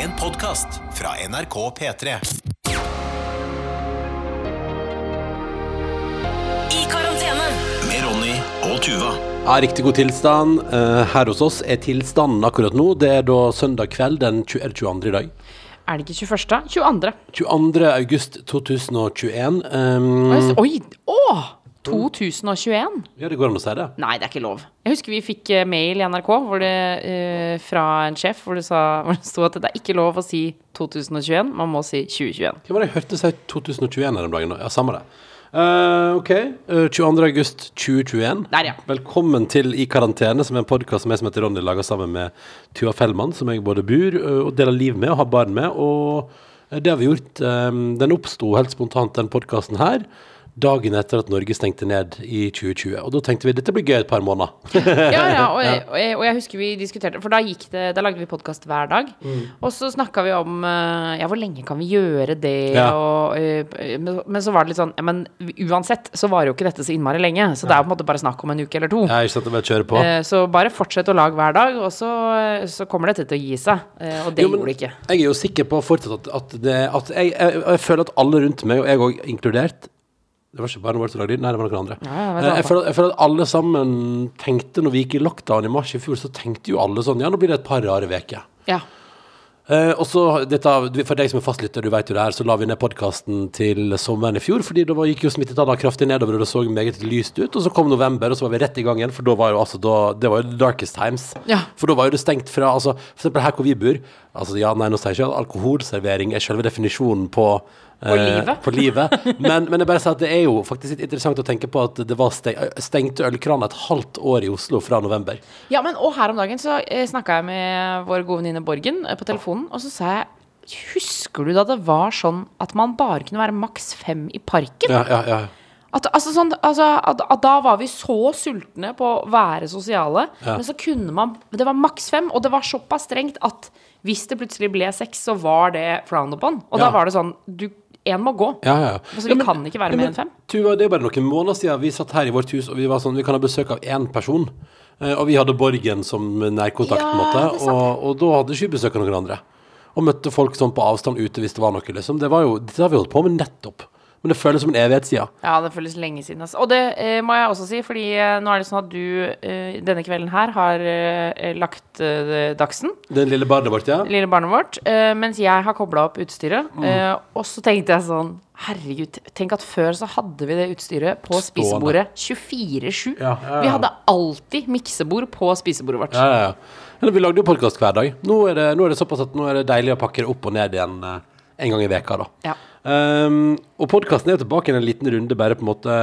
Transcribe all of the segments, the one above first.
En podkast fra NRK P3. I karantene. Med Ronny og Tuva. Ja, Riktig god tilstand. Eh, her hos oss er tilstanden akkurat nå. Det er da søndag kveld, den 20, er det 22. i dag. Er det ikke 21.? 22. 22. august 2021. Um, Oi, Oi! Å! 2021? ja, det går an å si det. Nei, det er ikke lov. Jeg husker vi fikk eh, mail i NRK det, uh, fra en sjef hvor det, sa, hvor det sto at det er ikke lov å si 2021, man må si 2021. Hva var det jeg hørte si 2021 her om dagen? Ja, samme det. Uh, ok. Uh, 22. august 2021. Der, ja. Velkommen til I karantene, som er en podkast som jeg som heter Ronny lager sammen med Tuva Fellmann, som jeg både bor uh, og deler liv med og har barn med. Og det har vi gjort. Um, Den oppsto helt spontant, den podkasten her. Dagen etter at Norge stengte ned i 2020. Og da tenkte vi dette blir gøy et par måneder. Ja, ja, og, jeg, og, jeg, og jeg husker vi diskuterte For da det Da lagde vi podkast hver dag. Mm. Og så snakka vi om eh, Ja, hvor lenge kan vi gjøre det? Ja. Og, eh, men, men så var det litt sånn Ja, men uansett så varer jo ikke dette så innmari lenge. Så det er på en måte bare snakk om en uke eller to. Jeg er ikke sant, jeg bare kjøre på. Eh, Så bare fortsett å lage hver dag, og så, så kommer dette til å gi seg. Og det Jo, men gjorde det ikke. Jeg er jo sikker på fortsatt at, at, det, at jeg, jeg, jeg føler at alle rundt meg, og jeg òg inkludert Det var ikke bare vårt som lagde lyd, nei, det var noen andre. Ja, jeg Eh, jeg, føler, jeg føler at alle sammen tenkte når vi gikk i lockdown i mars i fjor, så tenkte jo alle sånn Ja, nå blir det et par rare uker. Ja. Eh, og så, For deg som er fastlytter, du vet jo det her, så la vi ned podkasten til sommeren i fjor. fordi da gikk jo smittetallene kraftig nedover, og det så meget lyst ut. Og så kom november, og så var vi rett i gang igjen, for da var jo altså da, Det var jo the darkest times. Ja. For da var jo det stengt fra altså, For eksempel her hvor vi bor. Altså, ja, nei, nå sier jeg ikke at alkoholservering er selve definisjonen på eh, livet. på livet. Men, men jeg bare sier at det er jo faktisk litt interessant å tenke på at det var steng, stengte ølkraner et halvt år i Oslo fra november. ja, men og her om dagen så eh, snakka jeg med vår gode venninne Borgen eh, på telefonen, og så sa jeg Husker du da det var sånn at man bare kunne være maks fem i parken? Ja, ja, ja. At, altså sånn, altså, at, at da var vi så sultne på å være sosiale, men så kunne man Det var maks fem, og det var såpass strengt at hvis det plutselig ble seks, så var det frowned upon. Og da var det sånn Du, én må gå. Ja, ja, ja. Altså, vi Ja, men- kan ikke være mer enn fem. Tuva, det er bare noen måneder siden vi satt her i vårt hus og vi var sånn, vi kan ha besøk av én person. Eh, og vi hadde Borgen som nærkontakt, på en måte. Og, og da hadde ikke vi besøk av noen andre. Og møtte folk sånn på avstand ute hvis det var noe, liksom. Det var jo, Dette har vi holdt på med nettopp. Men det føles som en evighet siden. Ja, det føles lenge siden. Altså. Og det eh, må jeg også si, fordi eh, nå er det sånn at du eh, denne kvelden her har eh, lagt eh, dagsen, Den lille barnet vårt, ja. lille barnet vårt, eh, mens jeg har kobla opp utstyret. Mm. Eh, og så tenkte jeg sånn Herregud, tenk at før så hadde vi det utstyret på spisebordet 24-7. Ja, ja. Vi hadde alltid miksebord på spisebordet vårt. Ja, ja, ja. Vi lagde jo podkast hver dag. Nå er, det, nå er det såpass at nå er det deilig å pakke det opp og ned igjen en gang i veka da. Ja. Um, og podkasten er jo tilbake i en liten runde, bare på en måte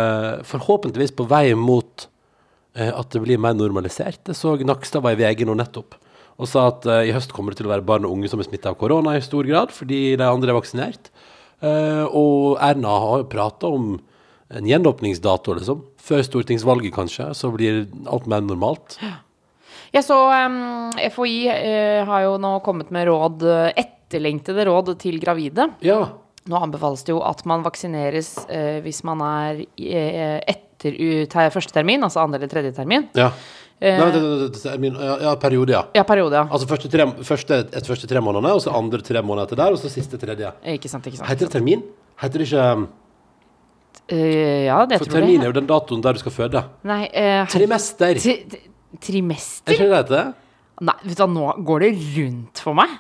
forhåpentligvis på vei mot uh, at det blir mer normalisert. Jeg så Nakstad var i VG nå nettopp og sa at uh, i høst kommer det til å være barn og unge som er smitta av korona i stor grad, fordi de andre er vaksinert. Uh, og Erna har jo prata om en gjenåpningsdato, liksom. Før stortingsvalget, kanskje, så blir alt mer normalt. Jeg så um, FHI uh, har jo nå kommet med råd, etterlengtede råd til gravide. Ja. Nå anbefales det jo at man vaksineres eh, hvis man er eh, etter uh, første termin, altså andre eller tredje termin. Ja. Eh, Nei, det, det, det, er ja, ja, periode, ja. Ja, periode, ja. Altså første tre, første, et første tre månedene, og så andre tre måneder etter der, og så siste tredje. Ikke sant, ikke sant. Heter det termin? Heter det ikke um, uh, ja, det For tror termin er jo den datoen der du skal føde. Nei, uh, Trimester. Tri trimester? Er ikke det det heter? Nei, vet du hva, nå går det rundt for meg.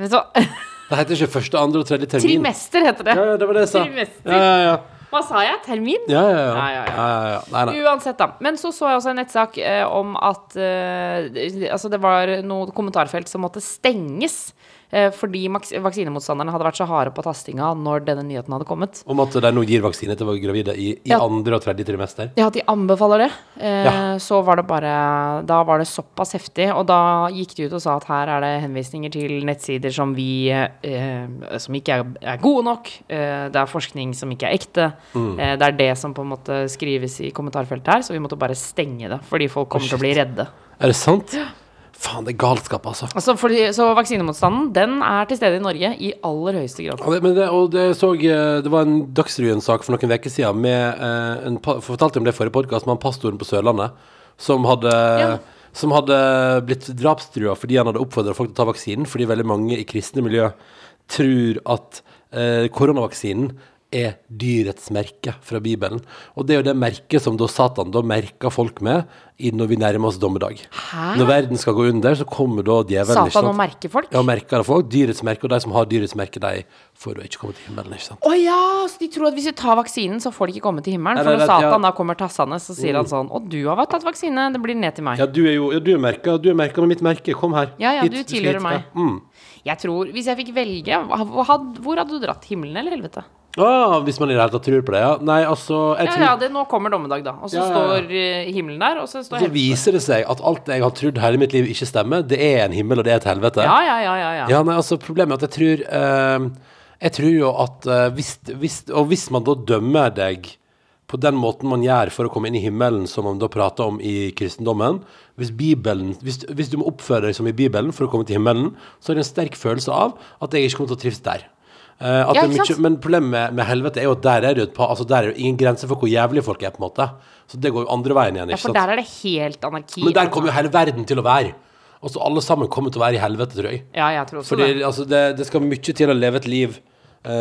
Vet du hva? Det heter ikke første, andre og tredje termin. Trimester heter det. Ja, ja, det var det jeg sa. Trimester. Ja, ja, ja. Hva sa jeg? Termin? Ja, ja, ja. Ja, ja, ja. ja, ja, ja. Nei, nei. Uansett, da. Men så så jeg også en nettsak eh, om at eh, altså det var noe kommentarfelt som måtte stenges. Eh, fordi vaksinemotstanderne hadde vært så harde på tastinga når denne nyheten hadde kommet. Om at de nå gir vaksine til gravide i, i Ja. andre og tredje trimester. Ja, at de anbefaler det. Eh, Ja. Så var det bare Da var det såpass heftig. Og da gikk de ut og sa at her er det henvisninger til nettsider som vi eh, Som ikke er, er gode nok. Eh, det er forskning som ikke er ekte. Mm. Eh, det er det som på en måte skrives i kommentarfeltet her, så vi måtte bare stenge det. Fordi folk kommer til å bli redde. Er det sant? Faen, det er galskap, altså. Altså, fordi, så vaksinemotstanden, den er til stede i Norge i aller høyeste grad. Ja, Men det, og det, så, eh, det var en Dagsrevyen-sak for noen uker siden med eh, en, Fortalte om det i forrige podkast med han pastoren på Sørlandet som hadde Ja. som hadde blitt drapstrua fordi han hadde oppfordra folk til å ta vaksinen, fordi veldig mange i kristne miljø tror at eh, koronavaksinen er dyrets merke fra Bibelen. Og det er jo det merket som da Satan da merker folk med når vi nærmer oss dommedag. Hæ? Når verden skal gå under, så kommer da djevelen. ikke Satan sant? og merker folk? Ja, merker det folk. Dyrets merke, og de som har dyrets merke, de får da ikke komme til himmelen, ikke sant. Å ja, så de tror at hvis de tar vaksinen, så får de ikke komme til himmelen. For når Satan ja. Da kommer tassende, så sier han sånn Å, du har tatt vaksine, det blir ned til meg. Ja, du er jo ja, du er merka, du er merka med mitt merke. Kom her. Ja, ja, Hit, du tilhører hit. meg. Ja. Mm. Jeg tror, Hvis jeg fikk velge, hvor hadde du dratt? Himmelen eller helvete? Ah, hvis man i det hele tatt tror på det, ja. Nei, altså jeg Ja, tror, ja, det, Nå kommer dommedag, da. Og så Ja, ja, ja. står eh, himmelen der, og så står Så helvete. viser det seg at alt jeg har trodd hele mitt liv ikke stemmer. Det er en himmel, og det er et helvete. Ja, ja, ja, ja, ja. Ja, nei, altså Problemet er at jeg tror eh, Jeg tror jo at eh, hvis, hvis, Og hvis man da dømmer deg på den måten man gjør for å komme inn i himmelen, som man da prater om i kristendommen Hvis Bibelen Hvis, hvis du må oppføre deg som i Bibelen for å komme til himmelen, så er det en sterk følelse av at jeg ikke kommer til å trives der. At Ja, mye, men problemet med, med helvete er jo at der er det jo altså ingen grense for hvor jævlige folk er, på en måte. Så det går jo andre veien igjen. ja, for der er det helt anarki. Men der kommer jo hele verden til å være. Og så alle sammen kommer til å være i helvete, tror jeg. Ja, jeg tror også Fordi det. altså, det, det skal mye til å leve et liv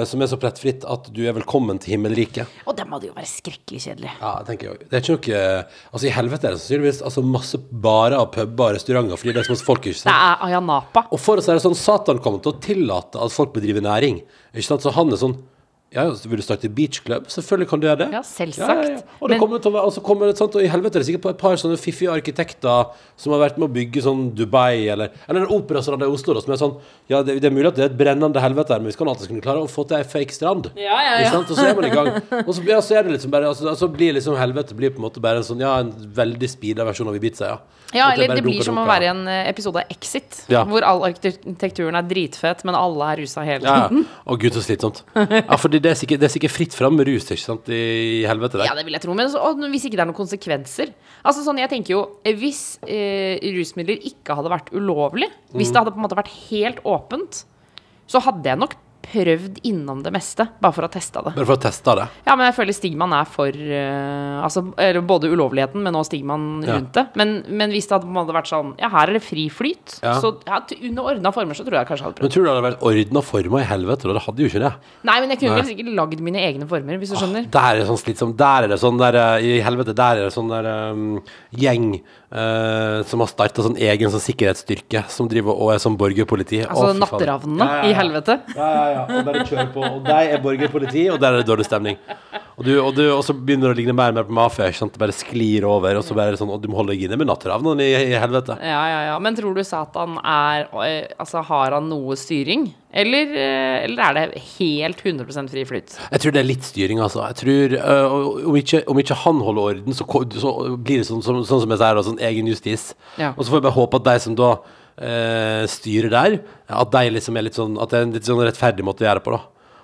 som er så plettfritt at du er velkommen til himmelriket. Og det må det jo være skrekkelig kjedelig. Ja, tenker jeg. Det er ikke noe Altså, i helvete er det sannsynligvis altså, masse barer og puber og restauranter fordi det er så masse folk, ikke Det er Ayanapa. Og for oss er det sånn, Satan kommer til å tillate at folk bedriver næring. Ikke sant? Så han er sånn ja, så Vil du starte beachclub? Selvfølgelig kan du gjøre det. Ja, selvsagt. Ja, ja. Og, det Men- kommer til å være, og så kommer det sant, og i helvete er det sikkert på et par sånne fiffige arkitekter som har vært med å bygge sånn Dubai, eller, eller en operastrand i Oslo, da, som er sånn Ja, det, det er mulig at det er et brennende helvete her, men vi skal alltid kunne klare å få til ei fake strand. Ja, ja, ja. sant? Og så er man i gang. Og så, ja, så er det liksom bare altså, Så blir liksom helvete blir på en måte bare en sånn Ja, en veldig speeda versjon av Ibiza, ja. Ja, eller det, det blir som å være i en eh, episode av Exit, Ja. hvor all arkitekturen er dritfet, men alle er rusa hele tiden. ja. Å gud, så slitsomt. Ja, fordi det er sikkert, det er sikkert fritt fram med rus, ikke sant, i helvete der. Ja, det vil jeg tro. Men så, og hvis ikke det er noen konsekvenser Altså sånn, jeg tenker jo eh, Hvis eh, rusmidler ikke hadde vært ulovlig, hvis Mm. det hadde på en måte vært helt åpent, så hadde jeg nok prøvd innom det meste, bare for å teste det. Bare for å teste det. Ja, men jeg føler stigmaen er for uh, Altså både ulovligheten, men også stigmaen Ja. rundt det. Men, men hvis det hadde vært sånn Ja, her er det fri flyt. Ja. Så ja, under ordna former så tror jeg kanskje jeg hadde prøvd. Men tror du det hadde vært ordna former i helvete? Da? Det hadde jo ikke det. Nei, men jeg kunne vel sikkert lagd mine egne former, hvis du skjønner. Der er det sånn slitsomt. Der er det sånn der eh, I helvete, der er det sånn der um, gjeng eh, som har starta sånn egen sånn sikkerhetsstyrke, som driver og er sånn borgerpoliti. Altså oh, natteravnene Ja, ja, ja. i helvete. Ja, ja, ja. Og bare kjøre på. Og de er borgerpoliti, og der er det dårlig stemning. Og, du, og, du, og så begynner det å ligne mer og mer på mafia. Ikke sant? Det bare sklir over, og så bare sånn Og du må holde deg inne med natteravnene i, i helvete. Ja, ja, ja. Men tror du Satan er eh, Altså, har han noe styring? Eller, eh, eller er det helt 100% fri flyt? Jeg tror det er litt styring, altså. Jeg tror øh, om, ikke, om ikke han holder orden, så, så blir det sånn, sånn, sånn som jeg sier, sånn egen justis. Ja. Og så får jeg bare håpe at de som da øh, styrer der, at de liksom er litt sånn At det er en litt sånn rettferdig måte å gjøre det på, da.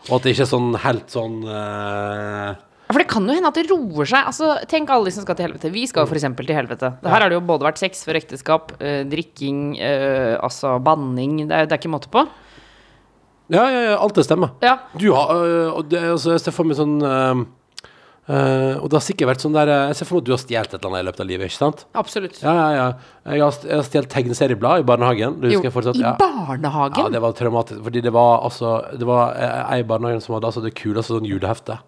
Og at det ikke er sånn helt sånn øh, For det kan jo hende at det roer seg. Altså, Tenk alle de som skal til helvete. Vi skal jo f.eks. til helvete. Her har det jo både vært sex før ekteskap, drikking, altså banning. Det er, det er ikke måte på. Ja, ja, ja, alt det stemmer. Ja. Du har øh, Og det, altså, jeg ser for meg sånn øh, øh, Og det har sikkert vært sånn der øh, Jeg ser for meg at du har stjålet et eller annet i løpet av livet, ikke sant? Absolutt. Ja, ja, ja. Jeg har, jeg har stjålet tegneserieblad i barnehagen. Det Jo, husker jeg fortsatt. I ja. barnehagen? Ja, det var traumatisk, fordi det var altså Det var eh, ei i barnehagen som hadde altså det kuleste sånn julehefte.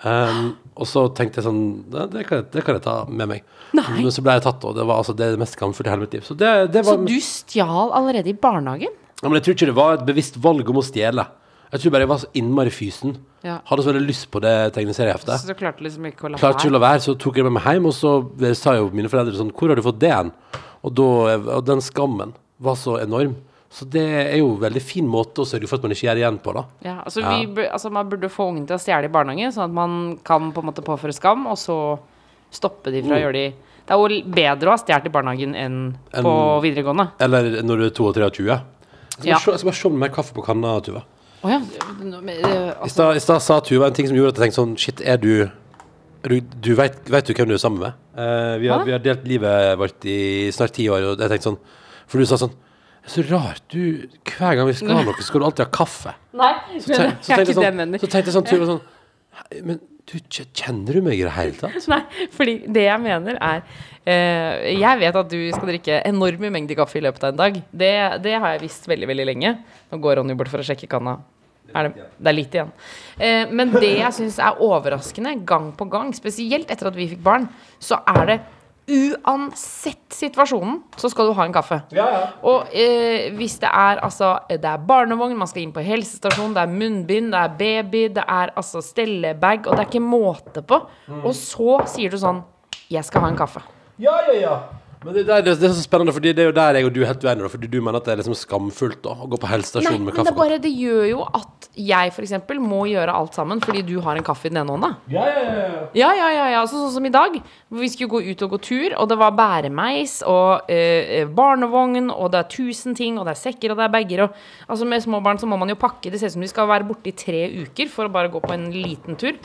Um, og så tenkte jeg sånn det, det, kan jeg, det kan jeg ta med meg. Nei. Men så ble jeg tatt, og det var altså det mest skamfulle i hele mitt liv. Så det, det Så du stjal allerede i barnehagen? Ja, Men jeg tror ikke det var et bevisst valg om å stjele. Jeg tror bare jeg var så innmari fysen. Ja. Hadde så veldig lyst på det tegneserieheftet. Så du klarte liksom ikke å la Klarte ikke å la være, så tok jeg med meg hjem, og så eh, sa jo mine foreldre sånn Hvor har du fått det hen? Og, da, og den skammen var så enorm. Så det er jo en veldig fin måte å sørge for at man ikke gjør igjen på, da. Ja, altså, Ja. Vi, altså Man burde få ungen til å stjele i barnehagen, sånn at man kan på en måte påføre skam, og så stoppe de fra Mm. å gjøre de Det er jo bedre å ha stjålet i barnehagen enn på videregående. Eller når du er 22 og 23. Jeg skal, Ja. bare bare se om det er mer kaffe på kanna, Tuva. Oh, ja. altså, i stad sa Tuva en ting som gjorde at jeg tenkte sånn Shit, er du er du, du vet, vet du hvem du er sammen med? Uh, vi, har, vi har delt livet vårt i snart ti år, og jeg tenkte sånn For du sa sånn så rart, du Hver gang vi skal ha noe, skal du alltid ha kaffe. Nei, Så, tenk, så, tenkte, jeg sånn, så tenkte jeg sånn Tuva sånn Men Du, kjenner du meg i det hele tatt? Nei, fordi det jeg mener er eh, Jeg vet at du skal drikke enorme mengder kaffe i løpet av en dag. Det, det har jeg visst veldig, veldig lenge. Nå går Ronny bort for å sjekke kanna. Er det, det er litt igjen. Eh, men det jeg syns er overraskende, gang på gang, spesielt etter at vi fikk barn, så er det uansett situasjonen, så skal du ha en kaffe. Og eh, hvis det er altså Det er barnevogn, man skal inn på helsestasjon, det er munnbind, det er baby, det er altså stellebag, og det er ikke måte på. Og så sier du sånn Jeg skal ha en kaffe. Ja, ja, ja. Men det, det, det er så spennende, Fordi det er jo der jeg og du er helt uenige. Fordi du mener at det er liksom skamfullt da, å gå på helsestasjonen med med Nei, men det, bare, det gjør jo at jeg for eksempel må gjøre alt sammen fordi du har en kaffe i den ene hånda. Ja, ja, ja, ja. Ja, ja, ja, ja. Så, sånn som i dag. Vi skulle gå ut og gå tur, og det var bæremeis og eh, barnevogn, og det er tusen ting, og det er sekker og det er bager. Og, altså Med små barn så må man jo pakke. Det ser ut som de skal være borte i tre uker for å bare gå på en liten tur.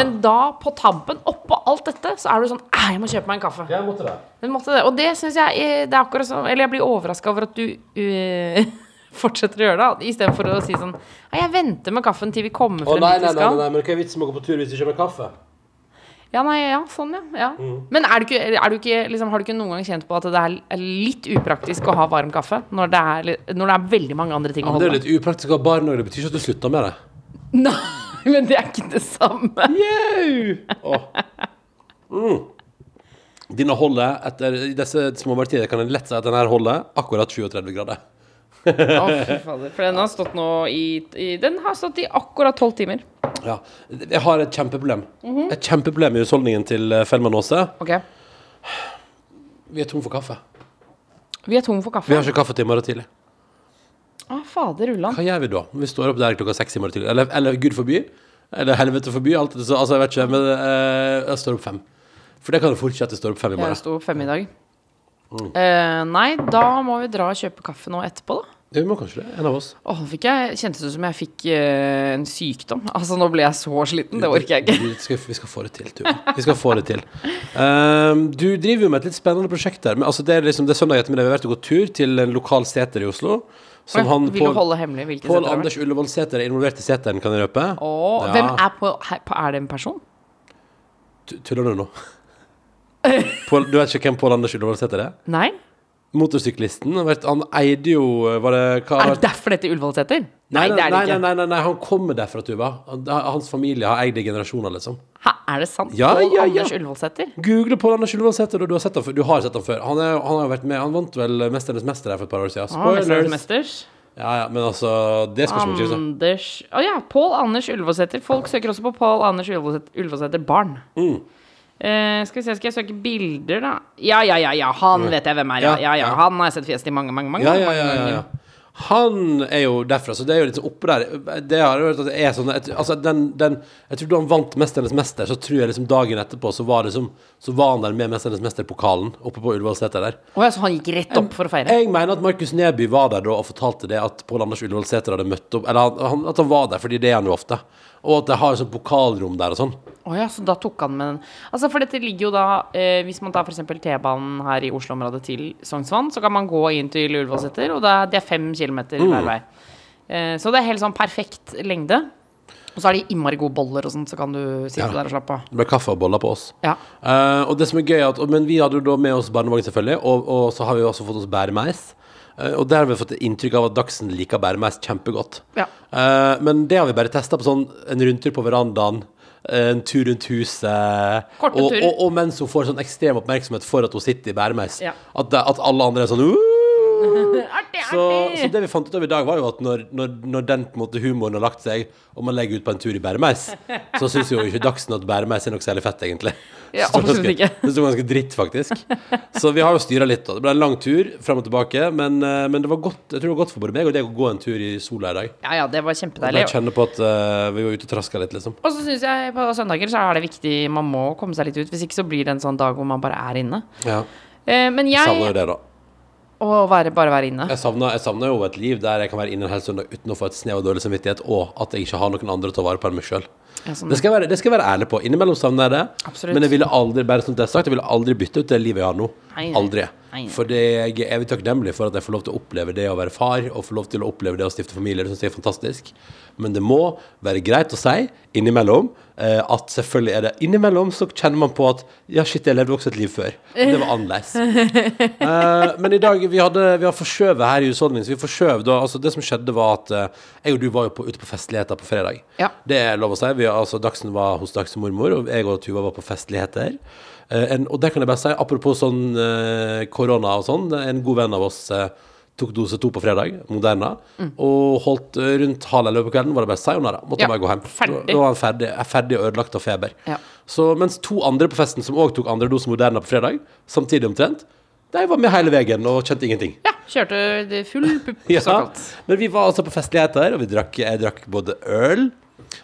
Men da, på tampen, oppå alt dette, så er du sånn Æh, Jeg må kjøpe meg en kaffe. Jeg måtte det. Den måtte det. Og det syns jeg det er akkurat sånn Eller jeg blir overraska over at du uh, fortsetter å gjøre det, istedenfor å si sånn Nei, jeg venter med kaffen til vi kommer frem nei, dit nei, nei, nei, men hva er vitsen med å gå på tur hvis du ikke har med kaffe? Ja, nei, ja, sånn, ja. ja. Mm. Men er du ikke, er du ikke, liksom, har du ikke noen gang kjent på at det er litt upraktisk å ha varm kaffe når det er, når det er veldig mange andre ting Ja, å men det er litt upraktisk å ha barn òg. Det betyr ikke at du slutter med det. Nei, men det er ikke det samme. Mm. Denne holder etter i disse små partiene kan en lett si at denne holder akkurat 37 grader. Å, fy fader. For den har stått nå i, i Den har stått i akkurat tolv timer. Ja. Jeg har et kjempeproblem. Mhm. Et kjempeproblem i husholdningen til eh, Fellmann Aase. Okay. Vi er tom for kaffe. Vi er tom for kaffe. Vi har ikke kaffe til i morgen tidlig. Å, fader ullan. Hva gjør vi da? Vi står opp der klokka seks i morgen tidlig. Eller, eller gud forby. Eller helvete forby. Alt, altså, jeg vet ikke. Men eh, jeg står opp fem. For det kan jo fortsette å stå opp fem i Jeg morgen. sto fem i dag. Mm. Eh, nei, da må vi dra og kjøpe kaffe nå etterpå, da. Ja, vi må kanskje det. En av oss. Åh, nå fikk jeg, kjentes det ut som jeg fikk eh, en sykdom. Altså, nå ble jeg så sliten. Det orker jeg ikke. Vi skal, vi skal få det til, Tuva. Vi skal få det til. Um, du driver jo med et litt spennende prosjekt der. Men, altså, det, er liksom, det er søndag ettermiddag. Vi har vært og gått tur til en lokal seter i Oslo. Som han, Vil du holde hemmelig hvilken Pål Anders Ullevål Sæter er involvert i seteren, kan jeg røpe. Åh, Ja. Hvem er på, Er det en person? Tu- Tuller du nå? Pål, du vet ikke hvem Pål Anders Ullevål heter? er? Nei? Motorsyklisten. Han, eide jo Var det hva Er det derfor dette Ullevålseter? Nei, Nei, det er nei, nei, nei, nei, han kommer derfra, Tuva. Han- Hans familie har eid i generasjoner, liksom. Hæ, er det sant? Ja, Pål ja, ja. Anders Ullevålseter? Google Pål Anders Ullevålseter, og du har sett ham. Du har sett ham før. Han, er, han har vært med Han vant vel 'Mesternes mester' her for et par år siden. Ah, Spoilers! Ah, Ja, ja, men altså Det skal ikke. Anders Å ja, Pål Anders Ullevålseter. Folk søker også på Pål Anders Ullevålseter barn. Mm. Eh, skal vi se, skal jeg søke bilder, da? Ja, ja, ja, ja, han vet jeg hvem er. Ja, Ja, ja. Han har jeg sett fjeset i mange, mange, mange, Ja, ja, ja, ja, ja. Han er jo derfra, så det er jo litt oppe der. Det har jeg hørt at det er sånn Altså, den, den Jeg tror da han vant 'Mesternes mester', så tror jeg liksom dagen etterpå så var det som Så var han der med 'Mesternes mester'-pokalen oppe på Ullevålseter der. Oh, ja, så han gikk rett opp for å feire? Jeg mener at Markus Neby var der da og fortalte det at Pål Anders Ullevål Seter hadde møtt opp Eller han, han, at han var der, fordi det er han jo ofte. Og at det har sånn pokalrom der og sånn. Å ja, så da tok han med den Altså, for dette ligger jo da eh, Hvis man tar f.eks. T-banen her i Oslo-området til Sognsvann, så kan man gå inn til Ullevålseter, og det er, det fem kilometer Mm. hver vei. Eh, så det er helt sånn perfekt lengde. Og så er de innmari gode boller og sånn, så kan du sitte Ja. der og slappe av. Det ble kaffe og boller på oss. Ja. Eh, og det som er gøy at, Men vi hadde jo da med oss barnevogn, selvfølgelig, og, og så har vi jo også fått oss bæremeis. Eh, og der har vi fått inntrykk av at Dagsen liker bæremeis kjempegodt. Ja. Eh, men det har vi bare testa på sånn en rundtur på verandaen. eh, En tur rundt huset. Korte og, tur. og, og mens hun får sånn ekstrem oppmerksomhet for at hun sitter i bæremeis. Ja. At, at alle andre er sånn «Uh!» Artig, så, artig! så det vi fant ut av i dag, var jo at når, når, når den på en måte humoren har lagt seg, og man legger ut på en tur i bæremeis, så syns jo ikke Dagsen at bæremeis er noe særlig fett, egentlig. Ja, absolutt ikke. Det sto ganske dritt, faktisk. Så vi har jo styra litt. da Det ble en lang tur frem og tilbake, men, eh, men det var godt Jeg tror det var godt for både meg og deg å gå en tur i sola i dag. Ja, ja, det var kjempedeilig. Og kjenner på at uh, vi var ute og traska litt, liksom. Og så syns jeg på søndager så er det viktig Man må komme seg litt ut. Hvis ikke så blir det en sånn dag hvor man bare er inne. Ja. Eh, men Jeg savner jo det, da. Å være, bare være inne. Jeg savner, jeg savner jo et liv der jeg kan være inne en hel søndag uten å få et snev av dårlig samvittighet, og at jeg ikke har noen andre til å ta vare på enn meg sjøl. Ja, sånn. Det skal, jeg være, det skal jeg være ærlig på. Innimellom savner jeg det. Absolutt. Men jeg ville aldri bare som det er sagt, jeg ville aldri bytte ut det livet jeg har nå. Nei, nei. Aldri. Nei. For jeg er evig takknemlig for at jeg får lov til å oppleve det å være far, og får lov til å oppleve det å stifte familie. Det syns jeg er fantastisk. Men det må være greit å si innimellom at selvfølgelig er det Innimellom så kjenner man på at ja, shit, jeg levde også et liv før. Og det var annerledes. Eh, men i dag vi hadde Vi har forskjøvet her i husholdningen. Så vi forskjøv da Altså, det som skjedde, var at eh, jeg og du var jo på, ute på festligheter på fredag. Ja. Det er lov å si. Vi, altså, Dagsen var hos Dagsen mormor, og jeg og Tuva var på festligheter. Eh, en, og det kan jeg bare si, apropos sånn eh, korona og sånn, en god venn av oss eh, tok dose to på fredag, Moderna, Mm. og holdt eh, rundt halv elleve på kvelden, var det bare sayonara. Måtte Ja, bare gå hjem. ferdig. Da var han ferdig, er ferdig og ødelagt av feber. Ja. Så mens to andre på festen som òg tok andre dose Moderna på fredag, samtidig omtrent, de var med hele veien og kjente ingenting. Ja, kjørte full pupp, Ja, såkalt. men vi var altså på festligheter, og vi drakk, jeg drakk både øl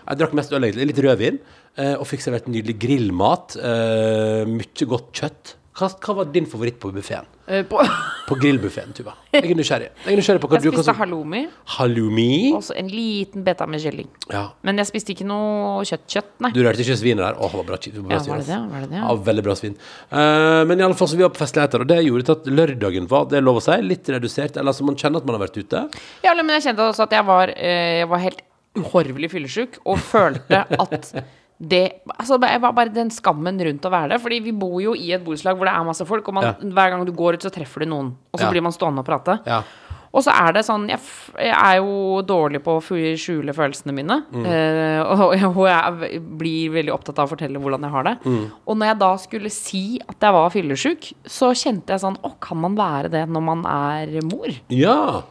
Jeg drakk mest øl, egentlig. Litt rødvin. eh, Og fikk servert nydelig grillmat. eh, Mye godt kjøtt. Hva, hva var din favoritt på buffeen? Eh, På, På grillbuffeen, Tuva. Jeg er nysgjerrig. Jeg er nysgjerrig på hva jeg du hva spiste som- halloumi, Halloumi. og så en liten beta med kylling. Ja. Men jeg spiste ikke noe kjøtt-kjøtt, nei. Du rørte ikke svinet der? Åh, det var bra, det var bra Ja, svin, var det det? Var det det? Ja, veldig bra svin. Uh, men i alle fall så vi var på festligheter, og det gjorde til at lørdagen var, det er lov å si, litt redusert. Eller altså, man kjenner at man har vært ute. Ja, men jeg kjente også at jeg var, uh, jeg var helt uhorvelig fyllesyk, og følte at det Altså, bare den skammen rundt å være det. Fordi vi bor jo i et borettslag hvor det er masse folk, og man, Ja. hver gang du går ut, så treffer du noen. Og så Ja. blir man stående og prate. Ja. Og så er det sånn Jeg, jeg er jo dårlig på å skjule følelsene mine. Mm. eh, og og jeg blir veldig opptatt av å fortelle hvordan jeg har det. Mm. Og når jeg da skulle si at jeg var fyllesyk, så kjente jeg sånn Å, kan man være det når man er mor? ja.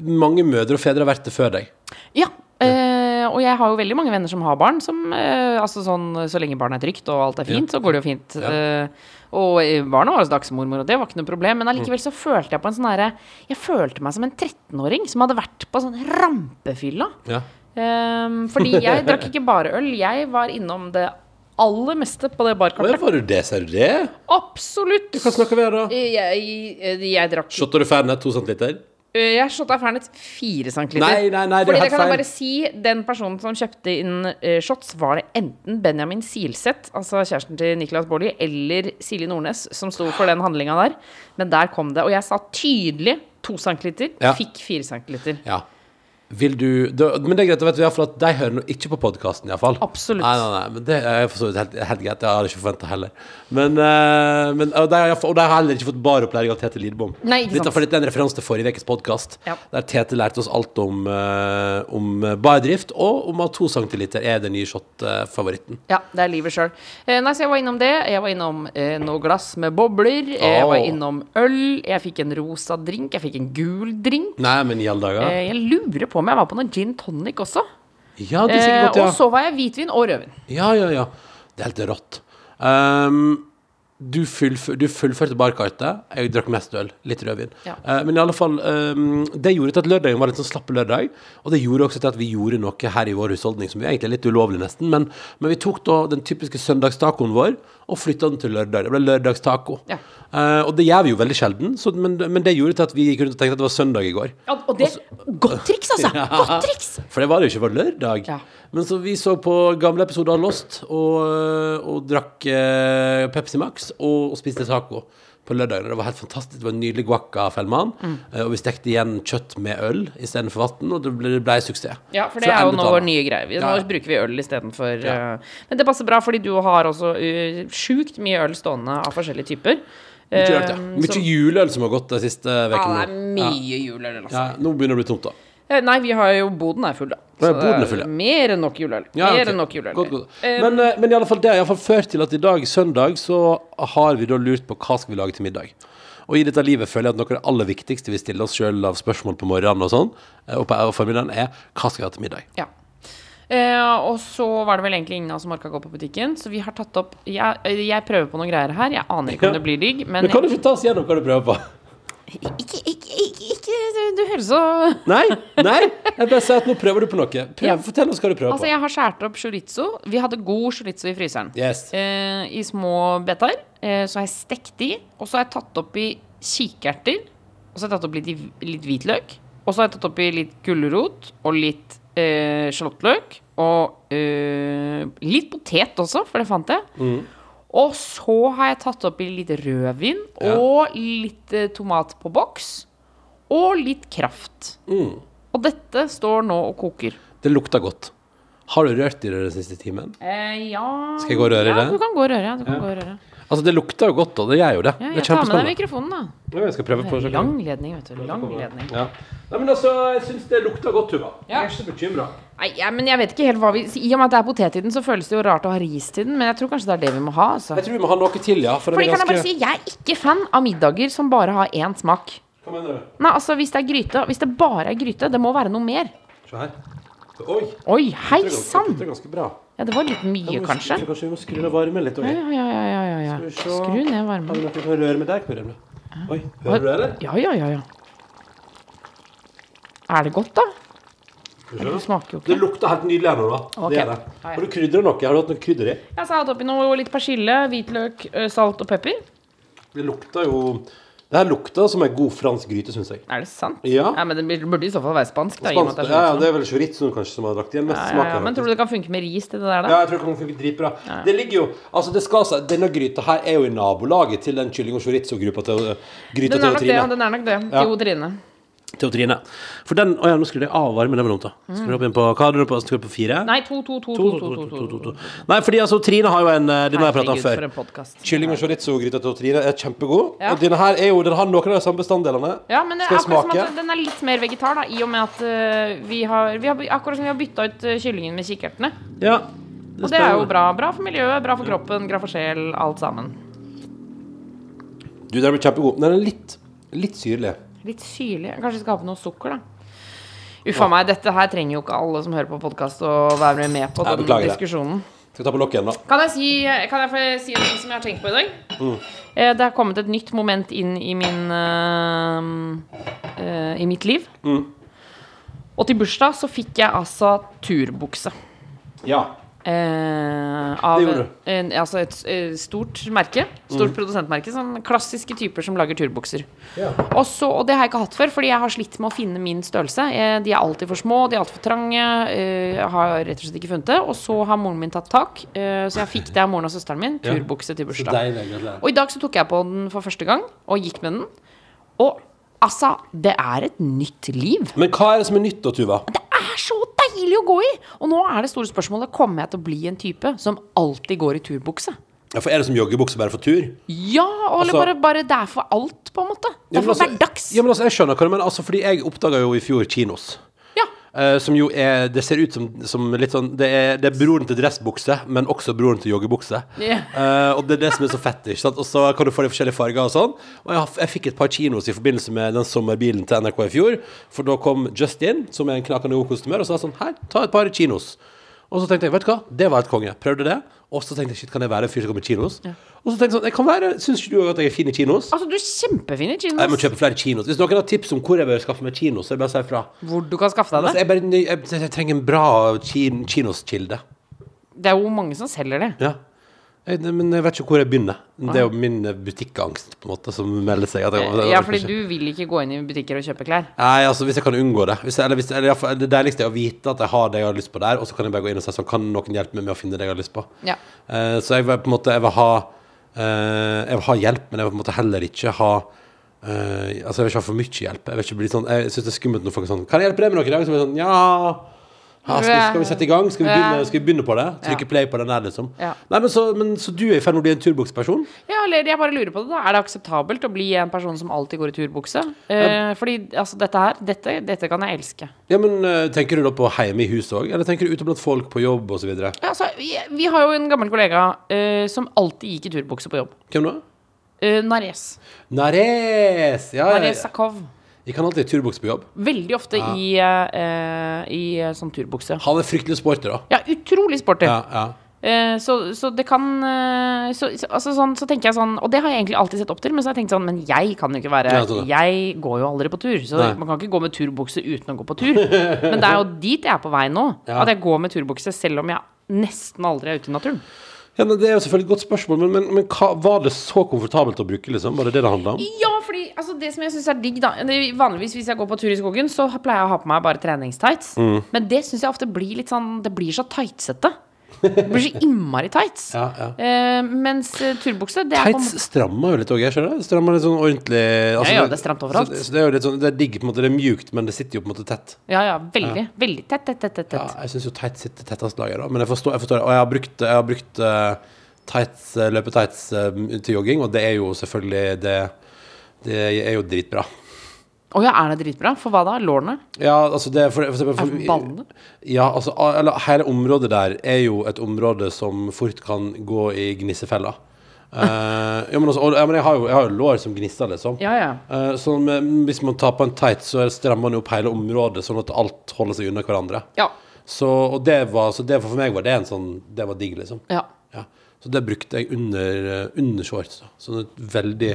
Mange mødre og fedre har vært det før deg. Ja. Eh, og jeg har jo veldig mange venner som har barn. Som, eh, altså sånn, så lenge barnet er trygt og alt er fint, så går det jo fint. Ja. Eh, og eh, barna var hos dagsmormor, og det var ikke noe problem. Men allikevel så følte jeg på en sånn herre Jeg følte meg som en 13-åring som hadde vært på sånn rampefylla. Ja. Um, fordi jeg drakk ikke bare øl, jeg var innom det aller meste på det ja, barkartet. var du det, ser du det? Absolutt! Hva snakker vi her da? Jeg, jeg, jeg drakk Shotter du Fernet, to centiliter? Øh, Jeg shotta Fernet fire centiliter. Nei, nei, nei, Fordi det kan jeg bare si Den personen som kjøpte inn uh, shots, var det enten Benjamin Silseth, altså kjæresten til Niklas Baarli, eller Silje Nordnes som sto for den handlinga der. Men der kom det. Og jeg sa tydelig to centiliter, Ja. fikk fire centiliter. Ja. Vil du da, Men det er greit, da vet vi i at de hører nå ikke på podkasten, iallfall. Absolutt. Nei, nei, nei, men det er for så vidt helt, helt greit. Det hadde jeg ikke forventa heller. Men, uh, men og, de og de har heller ikke fått baropplæring av Tete Lidbom. Nei, ikke Dette, sant. for dette er en referanse til forrige ukes podkast, Ja. der Tete lærte oss alt om, uh, om bardrift, og om at to centiliter er den nye shot-favoritten. Ja, det er livet sjøl. Uh, nei, så jeg var innom det. Jeg var innom uh, noe glass med bobler. Jeg var innom øl. Jeg fikk en rosa drink. Jeg fikk en gul drink. Nei, men i alle dager. Eh, jeg lurer på om jeg var på noe gin tonic også. Ja, det er Eh, sikkert godt, ja. og så var jeg hvitvin og rødvin. Ja, ja, ja. Det er helt rått. Um, du, fullfør, du fullførte barkartet. Jeg drakk mest øl. Litt rødvin. Ja. Uh, men i alle fall, um, det gjorde til at lørdagen var litt sånn slappe lørdag. Og det gjorde også til at vi gjorde noe her i vår husholdning som vi egentlig er litt ulovlig, nesten. Men, men vi tok da den typiske søndagstacoen vår og flytta den til lørdag. Det ble lørdagstaco. Ja. Uh, og det gjør vi jo veldig sjelden, så, men, men det gjorde til at vi gikk rundt og tenkte at det var søndag i går. Ja, og det Godt triks, altså! Godt triks! For det var det jo ikke, for lørdag. Ja. Men så vi så på gamle episoder av Lost og, og drakk eh, Pepsi Max og, og spiste taco på lørdagen. Det var helt fantastisk. Det var en nydelig guacca fellmann. Mm. Eh, og vi stekte igjen kjøtt med øl istedenfor vann, og det ble, det ble suksess. Ja, for det er jo nå vår nye greie. Nå Ja. bruker vi øl istedenfor Ja. uh, Men det passer bra, fordi du har også uh, sjukt mye øl stående av forskjellige typer. Mye, rart, ja. Mye som- juleøl som har gått de siste Ja, det er mye juleøl, altså. Ja, nå begynner det å bli tomt, da. Eh, Nei, vi har jo Boden er full, da. Så boden er full, ja. Mer enn nok juleøl. Ja, Mer enn nok juleøl. God, godt. Eh, Men, um, men i alle fall, det har iallfall ført til at i dag, søndag, så har vi da lurt på hva skal vi lage til middag. Og i dette livet føler jeg at noe av det aller viktigste vi stiller oss sjøl av spørsmål på morgenen og sånn, og på formiddagen, er hva skal vi ha til middag? Ja. Uh, og så var det vel egentlig ingen av oss som orka gå på butikken, så vi har tatt opp Jeg, jeg prøver på noen greier her. Jeg aner ikke om det blir digg, men Men kan du ikke ta oss gjennom hva du prøver på? Ikke, ikke, ikke, ikke du, du høres så Nei? Nei? Jeg bare sier at nå prøver du på noe. Prøv, Ja. Fortell oss hva du prøver Altså, på. jeg har skåret opp chorizo. Vi hadde god chorizo i fryseren. Yes. Eh, I små betaer. Eh, så har jeg stekt de. Og så har jeg tatt oppi kikerter. Og så har jeg tatt oppi litt, litt hvitløk. Og så har jeg tatt oppi litt gulrot og litt eh, sjalottløk og eh, litt potet også, for det fant jeg. Mm. Og så har jeg tatt oppi litt rødvin Ja. og litt eh, tomat på boks. Og litt kraft. Mm. Og dette står nå og koker. Det lukter godt. Har du rørt i det den siste timen? Eh, ja Skal jeg gå og røre i ja, det? Du kan gå og røre. Du kan Ja. gå og røre. Altså, det lukter jo godt, og det gjør jo det. Ja, det er jeg tar med deg mikrofonen, da. Ja, jeg skal prøve på Det er Lang ledning, vet du. Lang ledning. Ja. Nei, men altså, jeg syns det lukter godt, Tuva. Ja. Jeg er ikke så bekymra. Nei, ja, men jeg vet ikke helt hva vi I og med at det er potet i den, så føles det jo rart å ha ris til den. Men jeg tror kanskje det er det vi må ha. Altså. Jeg tror vi må ha noe til, ja. For Fordi er kan jeg bare si, jeg er ikke fan av middager som bare har én smak. Hva mener du? Nei, altså Hvis det er gryte, hvis det bare er gryte, det må være noe mer. Se her. Oi. Oi, hei ganske, sann! det er ganske bra. Ja, det var litt mye, Ja, kanskje. Kanskje vi må skru ned varmen litt? Okay? ja, ja, ja, ja, ja. Skru ned varmen. Har du noe røre med deg? Vi? Oi, hører du det, eller? Ja, ja, ja, ja. Er det godt, da? Det smaker jo ikke. Det lukter helt nydelig her nå, da. Okay. Det er det. Har du krydret noe? Har du hatt noe krydder i? Jeg har hatt oppi noe litt persille, hvitløk, salt og pepper. Det lukter jo Det her lukter som en god fransk gryte, syns jeg. Er det sant? Ja. men det burde i så fall være spansk. Da, Spansk, det ja, ja, sånn. det er vel chorizoen kanskje som har lagt igjen mest ja, smak. ja, Men tror du det kan funke med ris til det der, da? Ja, jeg tror det kan funke dritbra. Det ligger jo Altså, det skal seg Denne gryta her er jo i nabolaget til den kylling- og chorizo-gruppa til gryta Den er til nok det. Den er nok det. Ja. Til Trine. Til Trine. For den Å ja, nå skrudde jeg av varmen. Det var dumt, da. Skrur opp inn på Hva hadde du på? Skrur på fire? Nei, to, to, to, to, To, to, to, to. Nei, fordi altså, Trine har jo en eh, Denne har jeg prata om for før. en podcast. Kylling- og chorizo-gryta til Trine er kjempegod. Ja. Og denne her er jo Den har noen av de samme bestanddelene. Ja, men det er Skal jeg akkurat som smake? at den er litt mer vegetar, da, i og med at ø, vi har, vi har Akkurat som vi har bytta ut ø, kyllingen med kikkertene. Ja. Og det er jo bra. Bra for miljøet, bra for kroppen, bra for sjel, alt sammen. Du, den blir kjempegod. Den er litt, litt syrlig. Litt syrlig. Kanskje skal ha på noe sukker, da. Uffa meg, dette her trenger jo ikke alle som hører på podkast å være med på Nei, den det. diskusjonen. Skal vi ta på lokket igjen, da? Kan jeg, si, kan jeg få si noe som jeg har tenkt på i dag? Mm. Eh, Det har kommet et nytt moment inn i min uh, uh, I mitt liv. Mm. Og til bursdag så fikk jeg altså turbukse. Ja. Eh, av en, altså et et, stort merke. Stort produsentmerke. Sånn klassiske typer som lager turbukser. Ja. Og, så, og det har jeg ikke hatt før, fordi jeg har slitt med å finne min størrelse. Eh, de er alltid for små, de er alltid for trange. Eh, jeg har rett og slett ikke funnet det. Og så har moren min tatt tak, eh, så jeg fikk det av moren og søsteren min. Turbukse til bursdag. Og i dag så tok jeg på den for første gang, og gikk med den. Og altså, det er et nytt liv. Men hva er det som er nytt da, Tuva? Det er så deilig å gå i! Og nå er det store spørsmålet kommer jeg til å bli en type som alltid går i turbukse. Ja, for Er det som joggebukse bare for tur? Ja, og eller Altså- bare, bare det er for alt, på en måte. Det er for altså- hverdags. Ja, men altså, jeg skjønner hva du mener. Altså, fordi jeg oppdaga jo i fjor kinos. Eh, som jo er Det ser ut som, som litt sånn det er, det er broren til dressbukse, men også broren til joggebukse. Yeah. Uh, og det er det som er så fett. Ikke sant? Og så kan du få de forskjellige farger og sånn. Og jeg, jeg fikk et par kinos i forbindelse med den sommerbilen til NRK i fjor. For da kom Justin, som er en knakende god kostymør, og sa sånn Her, ta et par kinos. Og så tenkte jeg, vet du hva, det var et konge. Prøvde det. Og så tenkte jeg, shit, kan jeg være en fyr som kommer i kinos? Og så tenkte jeg sånn, jeg kan være, syns ikke du at jeg er fin i kinos? Altså, du er kjempefin i kinos. Jeg må kjøpe flere kinos. Hvis noen har tips om hvor jeg bør skaffe meg kinos, så er det bare å si ifra. Hvor du kan skaffe deg Altså, det. jeg, bare, jeg, jeg trenger en bra kin, kinoskilde. Det er jo mange som selger det. Ja. Jeg, men jeg vet ikke hvor jeg begynner. Det er jo min eh, butikkangst på en måte som melder seg. Jeg, Ja, fordi du vil ikke gå inn i butikker og kjøpe klær. Nei, altså Hvis jeg kan unngå det. Hvis jeg, eller hvis, eller, det deiligste er å vite at jeg har det jeg har lyst på der, og så kan jeg bare gå inn og si sånn Kan noen hjelpe meg med å finne det jeg har lyst på? Ja. Uh, så jeg vil på en måte Jeg vil ha uh, Jeg vil ha hjelp, men jeg vil på en måte heller ikke ha uh, Altså, jeg vil ikke ha for mye hjelp. Jeg vil ikke bli sånn Jeg syns det er skummelt når folk er sånn Kan jeg hjelpe deg med noe i dag? Så blir jeg sånn Ja. Ja, skal, vi, skal vi sette i gang? Skal vi begynne, skal vi begynne på det? Trykke play på den der, liksom? Nei, men så, men så du er i ferd med å bli en turbuksperson? Ja, eller jeg bare lurer på det da Er det akseptabelt å bli en person som alltid går i turbukse? Eh, fordi altså, dette her dette, dette kan jeg elske. Ja, men eh, Tenker du da på hjemme i huset òg, eller tenker du ute blant folk på jobb osv.? Ja, altså, vi, vi har jo en gammel kollega eh, som alltid gikk i turbukse på jobb. Hvem da? Uh, Nares. Nares! Ja, ja, Nares. Sakov. Jeg kan alltid i turbukse på jobb. Veldig ofte i, eh, i eh, sånn turbukse. Han er fryktelig sporty, da. Ja, utrolig sporty. Ja, ja. Eh, så, så det kan eh, så, så, altså sånn, så tenker jeg sånn Og det har jeg egentlig alltid sett opp til, men så har jeg tenkt sånn Men jeg kan jo ikke være Ja, ja. Jeg går jo aldri på tur. Så Nei. man kan ikke gå med turbukse uten å gå på tur. Men det er jo dit jeg er på vei nå. Ja. At jeg går med turbukse selv om jeg nesten aldri er ute i naturen. ja men Det er jo selvfølgelig et godt spørsmål, men, men, men hva, var det så komfortabelt å bruke, liksom? Var det det det handla om? Ja, altså det som jeg syns er digg, da Vanligvis hvis jeg går på tur i skogen, så pleier jeg å ha på meg bare treningstights. Mm. Men det syns jeg ofte blir litt sånn Det blir så tightsete. Det blir så innmari tights. Ja, ja. Eh, mens eh, turbukse, det er Tights strammer jo litt òg, jeg skjønner det. Strammer litt sånn ordentlig altså, Ja, ja, det er stramt overalt. Så, så det er jo litt sånn Det er digg, på en måte. Det er mjukt, men det sitter jo på en måte tett. Ja, ja, veldig. Veldig tett, tett, tett. tett, Ja, jeg syns jo tights sitter tettest laget, da. Men jeg forstår, jeg forstår det. Og jeg har brukt, jeg har brukt uh, tights, uh, løpetights uh, til jogging, og det er jo selvfølgelig Det, det er jo dritbra. Å ja, er det dritbra? For hva da? Lårene? Ja, altså det for, for, for, Er ballene? Ja, altså eller, hele området der er jo et område som fort kan gå i gnissefella. uh, ja, men, også, og, ja, men jeg har jo, jeg har jo lår som gnisser, liksom. Ja, ja. Uh, så med, hvis man tar på en tight, så strammer man opp hele området, sånn at alt holder seg unna hverandre. Ja. Så, og det var, så det, for meg var det en sånn Det var digg, liksom. ja. Ja. Så det brukte jeg under, eh, under shorts. Sånn et veldig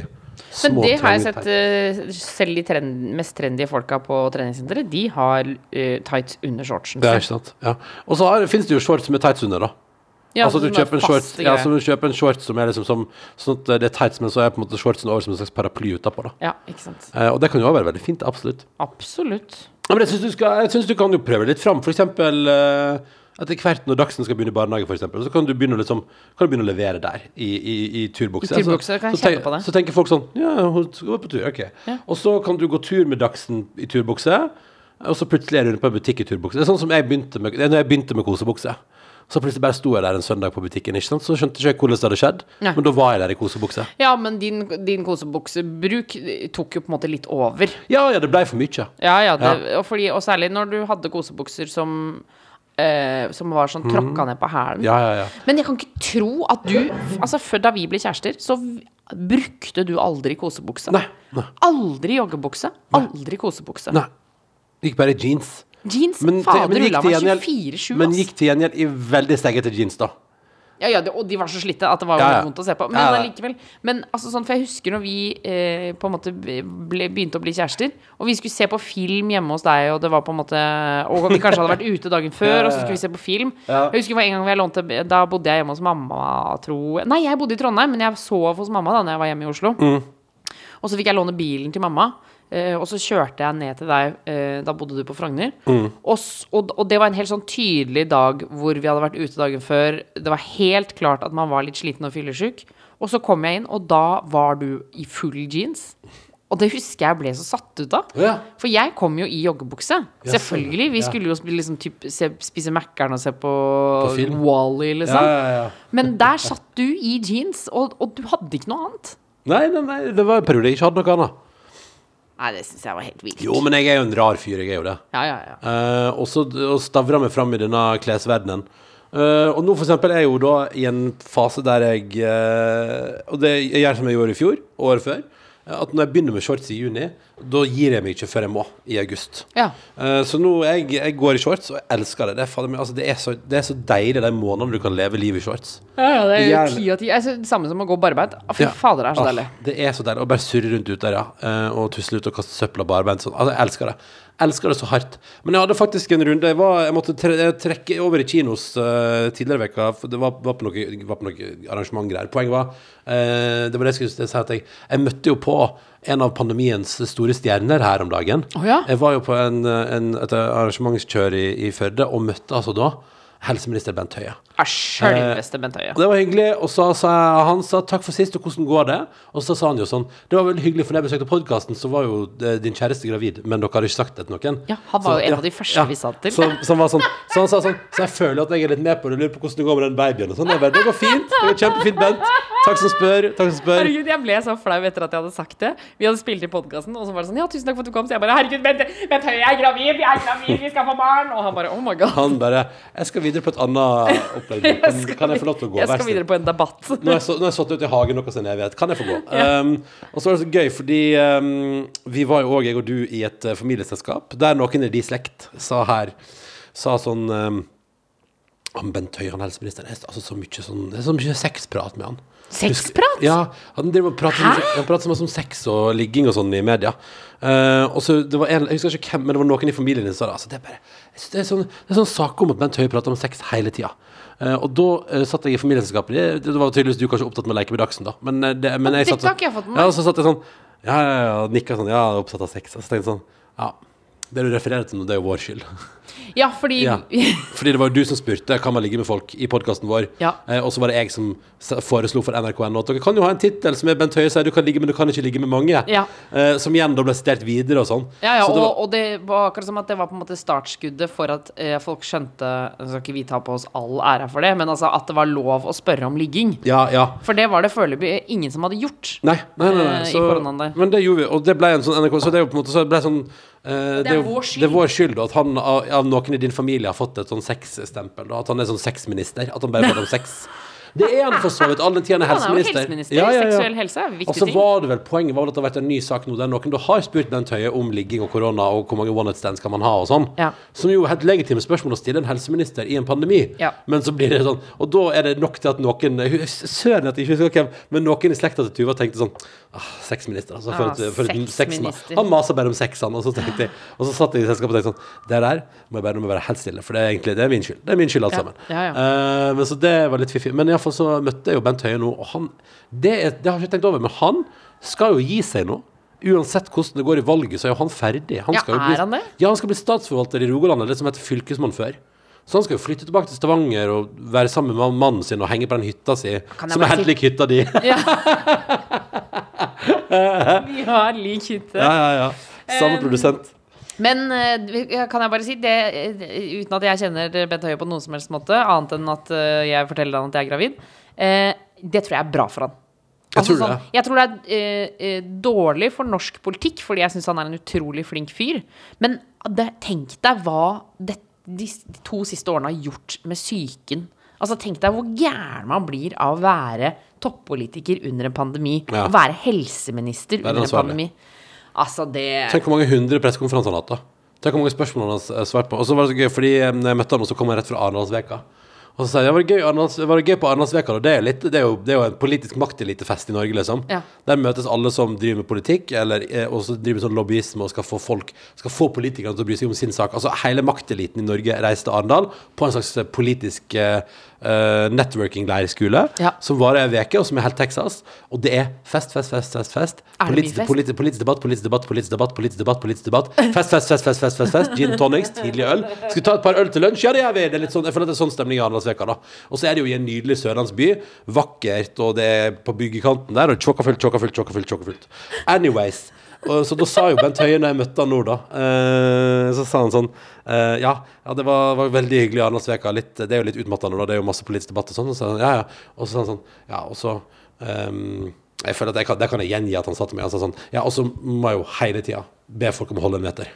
Men det har jeg sett eh, Selv de trend, mest trendy folka på treningssenteret, de har uh, tights under shortsen. Det er ikke sant. Ja. Og så fins det jo shorts med tights under, da. Ja, altså du kjøper en shorts, ja, så du kjøper en shorts som er liksom som Sånn at det er tights, men så er på en måte shortsen over som en slags paraply utapå. da. Ja, ikke sant. Eh, og det kan jo også være veldig fint. Absolutt. Absolutt. Ja, men jeg syns du, skal- jeg synes du kan jo prøve litt fram. For eksempel eh, etter hvert når Dagsen skal begynne i barnehage, for eksempel, så kan du begynne, liksom, kan du begynne å levere der i, i, i turbukse. I turbukse, Så- kan jeg så, tenk, på det. Så tenker folk sånn Ja, hun skal på tur. Ok. Ja. Og så kan du gå tur med Dagsen i turbukse, og så plutselig er du på en butikk i turbukse. Det er sånn som jeg begynte med, det er når jeg begynte med kosebukse. Så plutselig bare sto jeg der en søndag på butikken, ikke sant? så skjønte ikke jeg hvordan det hadde skjedd. Nei. Men da var jeg der i kosebukse. Ja, men din, din kosebuksebruk tok jo på en måte litt over. Ja, ja, det ble for mye. Ja, ja, det, Og, fordi, og særlig når du hadde kosebukser som eh, Som var sånn tråkka ned på hælen. Ja, ja, ja. Men jeg kan ikke tro at du Altså, før da vi ble kjærester, så brukte du aldri kosebukse. Nei. Nei. Aldri joggebukse. Aldri kosebukse. nei. Gikk bare i jeans. Jeans. Men, fader ulla meg 24-7, Men gikk til gjengjeld i veldig steggete jeans, da. Ja, ja, og de var så slitte at det var jo Ja, vondt å se på. Men allikevel. Men altså sånn, for jeg husker når vi eh, på en måte ble, begynte å bli kjærester, og vi skulle se på film hjemme hos deg, og det var på en måte Og vi kanskje hadde vært ute dagen før, og så skulle vi se på film. Jeg husker en gang jeg lånte Da bodde jeg hjemme hos mamma, tro Nei, jeg bodde i Trondheim, men jeg sov hos mamma da Når jeg var hjemme i Oslo. Mm. Og så fikk jeg låne bilen til mamma. Eh, og så kjørte jeg ned til deg. eh, da bodde du på Frogner. Mm. Og, og, og det var en helt sånn tydelig dag hvor vi hadde vært ute dagen før. Det var helt klart at man var litt sliten og fyllesyk. Og så kom jeg inn, og da var du i full jeans. Og det husker jeg ble så satt ut av. Ja. For jeg kom jo i joggebukse. Ja, Selvfølgelig. Vi ja. skulle jo liksom typ, se, spise Mækkern og se på, på Wall-E, Ja, liksom. ja, ja. Men der satt du i jeans, og, og du hadde ikke noe annet. Nei, nei, nei, det var en periode jeg ikke hadde noe annet. Nei, det syns jeg var helt vilt. Jo, men jeg er jo en rar fyr, jeg er jo det. Ja, ja, ja. Eh, og så stavrer vi fram i denne klesverdenen. Eh, og nå for eksempel er jeg jo da i en fase der jeg eh, Og det jeg gjør som jeg gjorde i fjor, året før. At når jeg begynner med shorts i juni, da gir jeg meg ikke før jeg må, i august. Ja. Uh, så nå jeg, jeg går i shorts, og jeg elsker det. Det er, fader meg- altså, det er, så, det er så deilig de månedene du kan leve livet i shorts. Ja, ja, det er jo ti av ti. Altså, samme som å gå barbeint. Fy Ja. fader, det er så Ah, deilig. Det er så deilig å bare surre rundt ut der, ja. Uh, Og tusle ut og kaste søpla barbeint. Sånn. Altså, jeg elsker det. Elsker det så hardt. Men jeg hadde faktisk en runde Jeg, var, jeg måtte tre, trekke over i kinos uh, tidligere i veka det var, var på noe, var på noe arrangementgreier. Poenget var uh, Det var det jeg skulle si at jeg, jeg møtte jo på en av pandemiens store stjerner her om dagen. Oh, ja? Jeg var jo på en, en, et arrangementskjør i, i Førde og møtte altså da helseminister Bent Høie. Er sjølveste Bent Høie. Og Det var hyggelig. Og så sa han sa takk for sist, og hvordan går det? Og så sa han jo sånn Det var veldig hyggelig, for når jeg besøkte podkasten, så var jo eh, din kjæreste gravid, men dere hadde ikke sagt det til noen. Ja, han var Så- jo en av de første vi sa det til. Så, så, sånn, så han sa sånn Så jeg føler at jeg er litt med på det, lurer på hvordan det går med den babyen. Og sånn. Bare, det går fint. Det går kjempefint, Bent. Takk som spør. Takk som spør. Herregud, jeg ble så flau etter at jeg hadde sagt det. Vi hadde spilt i podkasten, og så var det sånn Ja, tusen takk for at du kom. Så jeg bare Herregud, Bent, Bent Høie er gravid, jeg er gravid, vi skal få barn. Og han bare Oh my god. Han bare Jeg skal videre på et annet opplegg. Kan, kan jeg få lov til å gå? Jeg skal videre på en debatt. Nå har jeg, så, nå har jeg sittet ute i hagen noe siden jeg vet. Kan jeg få gå? Um, og så var det så gøy, fordi um, vi var jo òg, jeg og du, i et uh, familieselskap der noen i de slekt sa her Sa sånn um, Bent Høie, han helseministeren, er altså så mye sånn Det er så mye sexprat med han. Sexprat? Ja, han prater, så mye om sex og ligging og sånn i media. Uh, og så det var en, Jeg husker ikke hvem, men det var noen i familien din som sa det. Altså, det, er bare, det er sånn, det er sånn saker om at Bent Høie prater om sex hele tida. Og da eh, satt jeg i familieselskapet. Det, det var tydeligvis du kanskje opptatt med å leke med Dagsen, da. Men, eh, det, men jeg satt sånn- jeg fått med. Ja, så satt jeg sånn Ja, ja, ja, nikka sånn, ja, opptatt av sex. Og så tenkte jeg sånn, ja, det du refererer til nå, det er jo vår skyld. Ja, fordi Ja. Fordi det var jo du som spurte kan man ligge med folk i podkasten vår. Ja. Eh, og så var det jeg som foreslo for NRK.no at dere kan jo ha en tittel som er Bent Høie sier du kan ligge, men du kan ikke ligge med mange. Ja. Eh, som igjen da ble sitert videre og sånn. Ja, ja, og, det var- og det var akkurat som at det var på en måte startskuddet for at eh, folk skjønte Nå skal ikke vi ta på oss all æra for det, men altså at det var lov å spørre om ligging. ja, ja. For det var det foreløpig ingen som hadde gjort. Nei, nei, nei, nei. Så, i koronaen der. men det gjorde vi, og det ble en sånn NRK Så det er jo på en måte Så det ble sånn eh, Det er jo- vår skyld. Det er vår skyld at han av, noen i din familie har fått et sånn sexstempel. At han er sånn sexminister. At han bare får om sex. Det er han for så vidt. All den tiden han er er helseminister. helseminister. Ja, ja, ja. Seksuell helse er viktig Og så var det vel poenget var vel at det har vært en ny sak nå der noen da har spurt Bent Høie om ligging og korona og hvor mange one night stands kan man ha og sånn. Ja. Som jo er helt legitime spørsmål å stille en helseminister i en pandemi. Ja. Men så blir det sånn Og da er det nok til at noen Søren at jeg ikke husker hvem, men noen i slekta til Tuva tenkte sånn ah, Sexminister, altså. For Ah, for et sexminister. han maser bare om sexene. Og så, tenkte jeg, og så satt jeg i selskapet og tenkte sånn Det der må jeg bare må jeg være helt stille, for det er egentlig det er min skyld. Det er min skyld, alt Ja. sammen. Ja, ja. Eh, men så det var litt fiffig. Men iallfall så møtte jeg jo Bent Høie nå, og han det, er, det har jeg ikke tenkt over, men han skal jo gi seg nå. Uansett hvordan det går i valget, så er jo han ferdig. Han Ja, er jo bli, han det? Ja, han skal bli statsforvalter i Rogaland, eller det som heter fylkesmann før. Så han skal jo flytte tilbake til Stavanger og være sammen med mannen sin og henge på den hytta si, som er helt lik hytta di. Vi har lik hytte. ja, ja, ja. Samme produsent. Men eh, kan jeg bare si det, eh, uten at jeg kjenner Bent Høie på noen som helst måte, annet enn at eh, jeg forteller han at jeg er gravid, det tror jeg er bra for han. Jeg tror sånn, jeg tror det er dårlig for norsk politikk, fordi jeg syns han er en utrolig flink fyr. Men det, tenk deg hva det, de, to siste årene har gjort med psyken. Altså Tenk deg hvor gæren man blir av å være toppolitiker under en pandemi. Ja. Å være helseminister under en pandemi. Altså, det Tenk hvor mange hundre pressekonferanser han har hatt, da. Tenk hvor mange spørsmål han har svart på. Og så var det så gøy, fordi eh, når jeg møtte og så kom han rett fra Arendalsveka. Og så sa jeg var det gøy, Arnals, var det gøy på Arendalsveka? da? det er, litt, det, er jo, det er jo en politisk maktelitefest i Norge, liksom. Ja. Der møtes alle som driver med politikk, eller eh, også driver med sånn lobbyisme og skal få folk Skal få politikerne til å bry seg om sin sak. Altså hele makteliten i Norge reiste til Arendal på en slags eh, politisk eh, eh, networking-leirskole Ja. som varer ei uke, og som er helt Texas. Og det er fest, fest, fest, fest. fest. Politisk, fest? politi- politisk debatt, politisk debatt, politisk debatt, politisk debatt, politisk debatt. Fest, fest, fest, fest, fest, fest, fest. Gin tonics, tidlig øl. Skal vi ta et par øl til lunsj? Ja, det gjør vi! Det er litt sånn, jeg føler at det er sånn stemning i Arendalsveka, da. Og så er det jo i en nydelig sørlandsby. Vakkert, og det er på byggekanten der, og tjokkafullt, tjokkafullt, tjokkafullt, tjokkafullt. Anyways. Og, så da sa jo Bent Høie når jeg møtte han nå, da uh, Så sa han sånn eh, ja, ja, det var, var veldig hyggelig i Arendalsveka. Det er jo litt utmattende, da. Det er jo masse politisk debatt og sånn. Og så ja, ja. Og så sånn Ja, og så um, jeg føler at jeg kan, Det kan jeg gjengi at han sa til meg. Han sa sånn Ja, og så må jeg jo hele tida be folk om å holde en meter.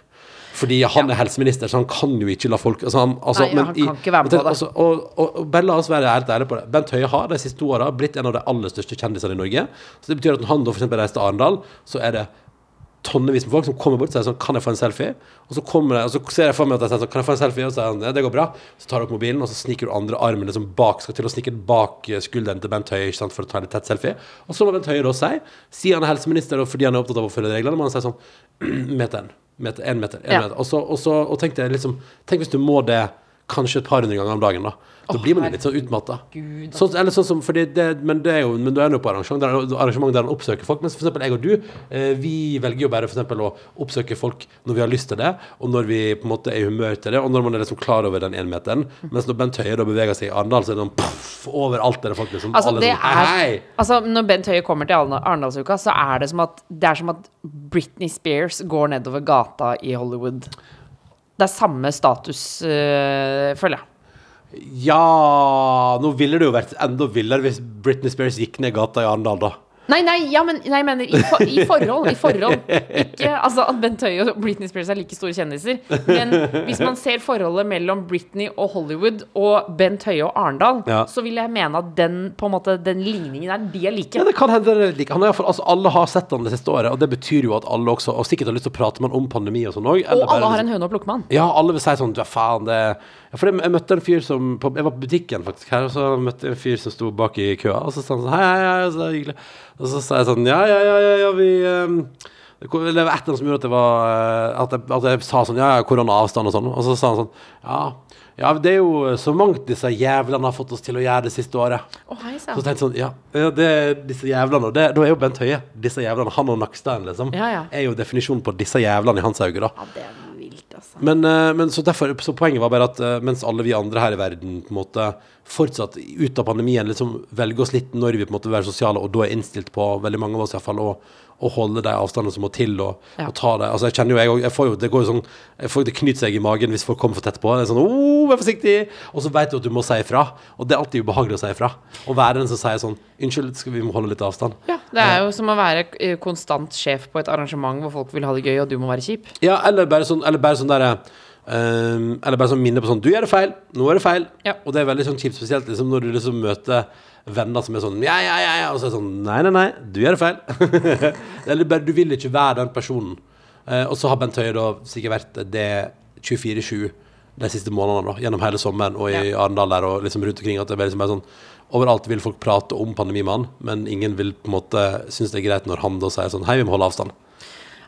Fordi han er helseminister, så han kan jo ikke la folk altså han, altså, Nei, han kan ikke være med på det. Altså, og, og, og bare la oss være helt ærlige på det. Bent Høie har de siste to åra blitt en av de aller største kjendisene i Norge. Så det betyr at når han da f.eks. reiser til Arendal, så er det tonnevis med folk som kommer bort og sier sånn Kan jeg få en selfie? Og så kommer jeg, og så ser jeg for meg at jeg sier sånn Kan jeg få en selfie? Og så sier han ja, det går bra. Så tar du opp mobilen, og så sniker du andre armen liksom bak, skal til å snike bak eh, skulderen til Bent Høie for å ta en tett selfie. Og så må Bent Høie da si, sier han er helseminister og fordi han er opptatt av å følge reglene, må han si sånn Meteren. Meter, en meter. Ja. meter. Og så, og så og tenk deg liksom Tenk hvis du må det kanskje et par hundre ganger om dagen, da. Da blir man litt sånn utmatta. Sånn, eller sånn som, det, men, det er jo, men du er jo på arrangement der, arrangement der han oppsøker folk. Mens eksempel jeg og du, eh, vi velger jo bare for eksempel å oppsøke folk når vi har lyst til det, og når vi på en måte er i humør til det, og når man er liksom klar over den énmeteren. Mens når Bent Høie da beveger seg i Arendal, så er det sånn poff, overalt er det folk liksom. Altså, det sånn, er, altså, når Bent Høie kommer til Arendalsuka, så er det som at Det er som at Britney Spears går nedover gata i Hollywood. Det er samme status, øh, føler jeg. Ja Nå ville det jo vært enda villere hvis Britney Spears gikk ned gata i Arendal, da. Nei, nei, ja, men nei, jeg mener i, for, i forhold. I forhold. Ikke altså, at Bent Høie og Britney Spears er like store kjendiser. Men hvis man ser forholdet mellom Britney og Hollywood og Bent Høie og Arendal, Ja. så vil jeg mene at den, på en måte, den ligningen der, de er like. Ja, det kan hende det er like. Han er fall, altså, alle har sett han det siste året, og det betyr jo at alle også Og sikkert har lyst til å prate med han om pandemi og sånn òg. Og alle har en høne å plukke med han. Ja, alle vil si sånn Du er faen, det ja, For jeg, jeg møtte en fyr som på, Jeg var på butikken faktisk her, og så møtte jeg en fyr som sto bak i køa, og så sa han sånn Hei, hei, hei, så det er hyggelig. Og så sa jeg sånn Ja, ja, ja, ja, ja vi um, Det var et eller annet som gjorde at, det var, eh, at, jeg, at jeg sa sånn Ja, ja, koronaavstand og sånn. Og så sa han sånn Ja, ja det er jo så mangt disse jævlene har fått oss til å gjøre det siste året. Å, hei Så tenkte jeg sånn Ja, det er disse jævlene. Og det, da er jo Bent Høie disse jævlene. Han og Nakstein, liksom. Ja, ja. Er jo definisjonen på disse jævlene i hans øyne, da. Ja, det er vilt, altså. Men, eh, men så, derfor, så poenget var bare at eh, mens alle vi andre her i verden på en måte fortsatt ut av pandemien liksom velger oss litt når vi på en måte vil være sosiale, og da er innstilt på, veldig mange av oss iallfall, å, å holde de avstandene som må til, og, Ja. og ta det. Altså jeg kjenner jo, jeg, jeg får jo, det går jo sånn, jeg får, det knyter seg i magen hvis folk kommer for tett på. Det er sånn, oh, vær forsiktig! Og så vet du at du må si ifra. Og det er alltid ubehagelig å si ifra. Å være den som sier sånn, unnskyld, skal vi må holde litt avstand. Ja, det er jo som å være eh, konstant sjef på et arrangement hvor folk vil ha det gøy, og du må være kjip. Ja, eller bare sånn, eller bare sånn der, um, eller bare sånn minne på sånn Du gjør det feil, nå er det feil. Ja. Og det er veldig sånn kjipt, spesielt liksom, når du liksom møter venner som er sånn Ja, ja, ja, ja. Og så er det sånn Nei, nei, nei, du gjør det feil. eller bare du vil ikke være den personen. Eh, og så har Bent Høie da sikkert vært det 24-7 de siste månedene, da, gjennom hele sommeren og i Arendal der og liksom rundt omkring. At det er liksom bare sånn Overalt vil folk prate om pandemimannen, men ingen vil på en måte synes det er greit når han da sier sånn Hei, vi må holde avstand.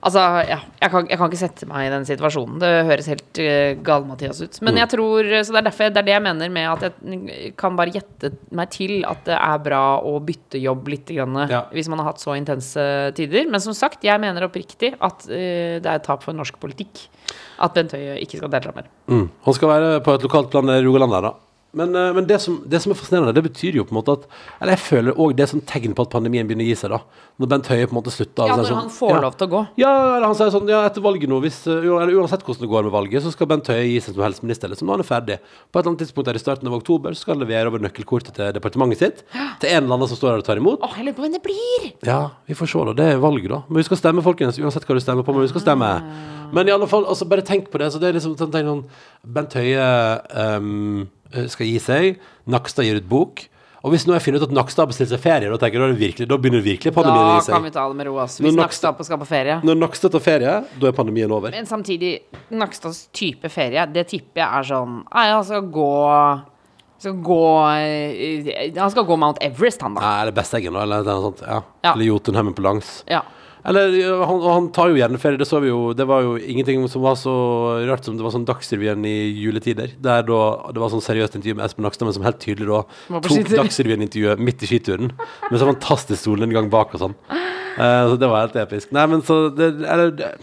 Altså, ja, jeg kan, jeg kan ikke sette meg i den situasjonen. Det høres helt uh, gal-Mathias ut. Men jeg tror, så det er derfor det er det jeg mener med at jeg kan bare gjette meg til at det er bra å bytte jobb litt grann, Ja. hvis man har hatt så intense tider. Men som sagt, jeg mener oppriktig at uh, det er et tap for norsk politikk at Bent Høie ikke skal delta mer. Mm. Han skal være på et lokalt plan i Rogaland der, da. Men, eh, men det, som, det som er fascinerende, det betyr jo på en måte at Eller jeg føler òg det som sånn tegn på at pandemien begynner å gi seg, da. Når Bent Høie på en måte slutter. Ja, så det når sånn, han får ja. lov til å gå. Ja, eller han sier sånn Ja, etter valget nå, hvis, eh, eller uansett hvordan det går med valget, så skal Bent Høie gi seg som helseminister. Liksom, når han er ferdig. På et eller annet tidspunkt der i starten av oktober så skal han levere over nøkkelkortet til departementet sitt. Til en eller annen som står der og tar imot. Åh, jeg lurer på hvem det blir! Ja, vi får se, da. Det er valget, da. Men vi skal stemme, folkens. Uansett hva du stemmer på, men vi skal stemme. Men i alle fall, altså, bare tenk på det. Så det er liksom sånn, sånn Bent Høie ehm, skal gi seg. Nakstad gir ut bok. Og hvis nå jeg finner ut at Nakstad har bestilt seg ferie, da tenker jeg da, er det virkelig, da begynner virkelig pandemien å Da kan vi ta det med ro, altså. Hvis Nakstad- Nakstad skal på ferie. Når Nakstad tar ferie, da er pandemien over. Men samtidig, Nakstads type ferie, det tipper jeg er sånn Nei, han skal gå skal gå eh, Han skal gå Mount Everest, han, da. Nei, eller Besseggen, eller noe sånt. Ja. Ja. Eller Jotunheimen på langs. Ja. Eller han, og han tar jo gjerne ferie, det så vi jo. Det var jo ingenting som var så rart som det var sånn Dagsrevyen i juletider. Der da det var sånn seriøst intervju med Espen Nakstad, men som helt tydelig da tok. Dagsrevyen-intervjuet midt i skituren. Med så fantastisk solnedgang bak og sånn. Uh, så det var helt episk. Nei, men så det, eller, det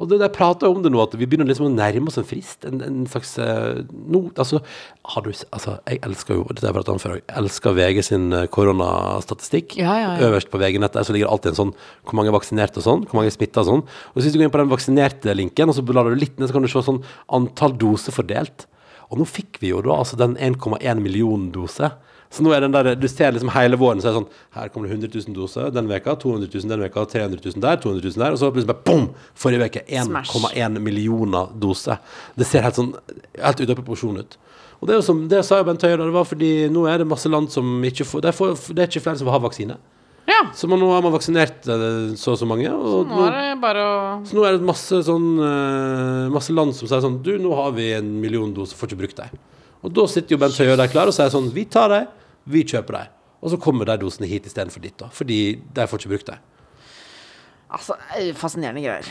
og det, de prater jo om det nå, at vi begynner liksom å nærme oss en frist. En, en slags eh, no, altså, har du, altså, jeg elsker jo har jeg pratet om før, jeg elsker VG sin eh, koronastatistikk. Ja, ja, ja. Øverst på VG-nettet så ligger det alltid en sånn hvor mange er vaksinert og sånn, hvor mange er smitta og sånn. Og så hvis du går inn på den vaksinerte-linken, og så blar du litt ned, så kan du se sånn antall doser fordelt. Og nå fikk vi jo da altså den 1,1 million dose. Så nå er den der, du ser liksom hele våren, så er det sånn, her kommer det 100 000 doser den veka, 200 000 den veka, 300 000 der, 200 000 der, og så plutselig bare bom! Forrige veke 1,1 millioner doser. Det ser helt sånn, helt ute av proporsjon ut. Og det er jo som, det sa jo Bent Høie, det var fordi nå er det masse land som ikke får, det er, det er ikke flere som har vaksine. ja. Så man, nå har man vaksinert eh, så og så mange, og Nå er det bare å så nå er det masse, sånn, eh, masse land som sier sånn Du, nå har vi en million doser, får ikke brukt dem. Og da sitter jo Bent Høie der klar og sier sånn Vi tar dem, vi kjøper dem. Og så kommer de dosene hit istedenfor dit, da. Fordi de får ikke brukt dem. Altså, eh, fascinerende greier.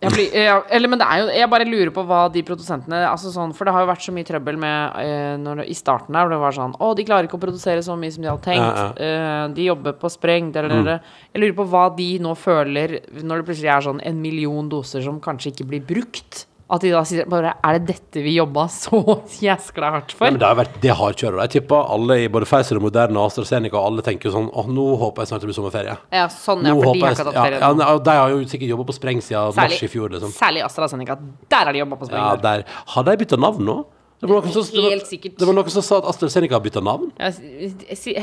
Jeg blir, jeg, eller, men det er jo Jeg bare lurer på hva de produsentene altså sånn, For det har jo vært så mye trøbbel med eh, når, I starten der hvor det var sånn Å, de klarer ikke å produsere så mye som de hadde tenkt. Ja, Eh, de jobber på spreng. Der, der, der. Jeg lurer på hva de nå føler når det plutselig er sånn en million doser som kanskje ikke blir brukt. At de da sier bare Er det dette vi jobba så jæskla hardt for? for? men det har vært det hardkjøret. Jeg tipper alle i både Pfizer og Moderna og AstraZeneca alle tenker sånn Å, nå håper jeg snart det blir sommerferie. Ja, sånn, ja, Nå for de har ikke tatt ferie ja, nå. De har jo sikkert jobba på spreng siden mars i fjor, liksom. særlig AstraZeneca. Der har de jobba på spreng. Ja, der. Har de bytta navn nå? Det var, noen som, det, var, det var noen som sa at AstraZeneca har bytta navn. Ja,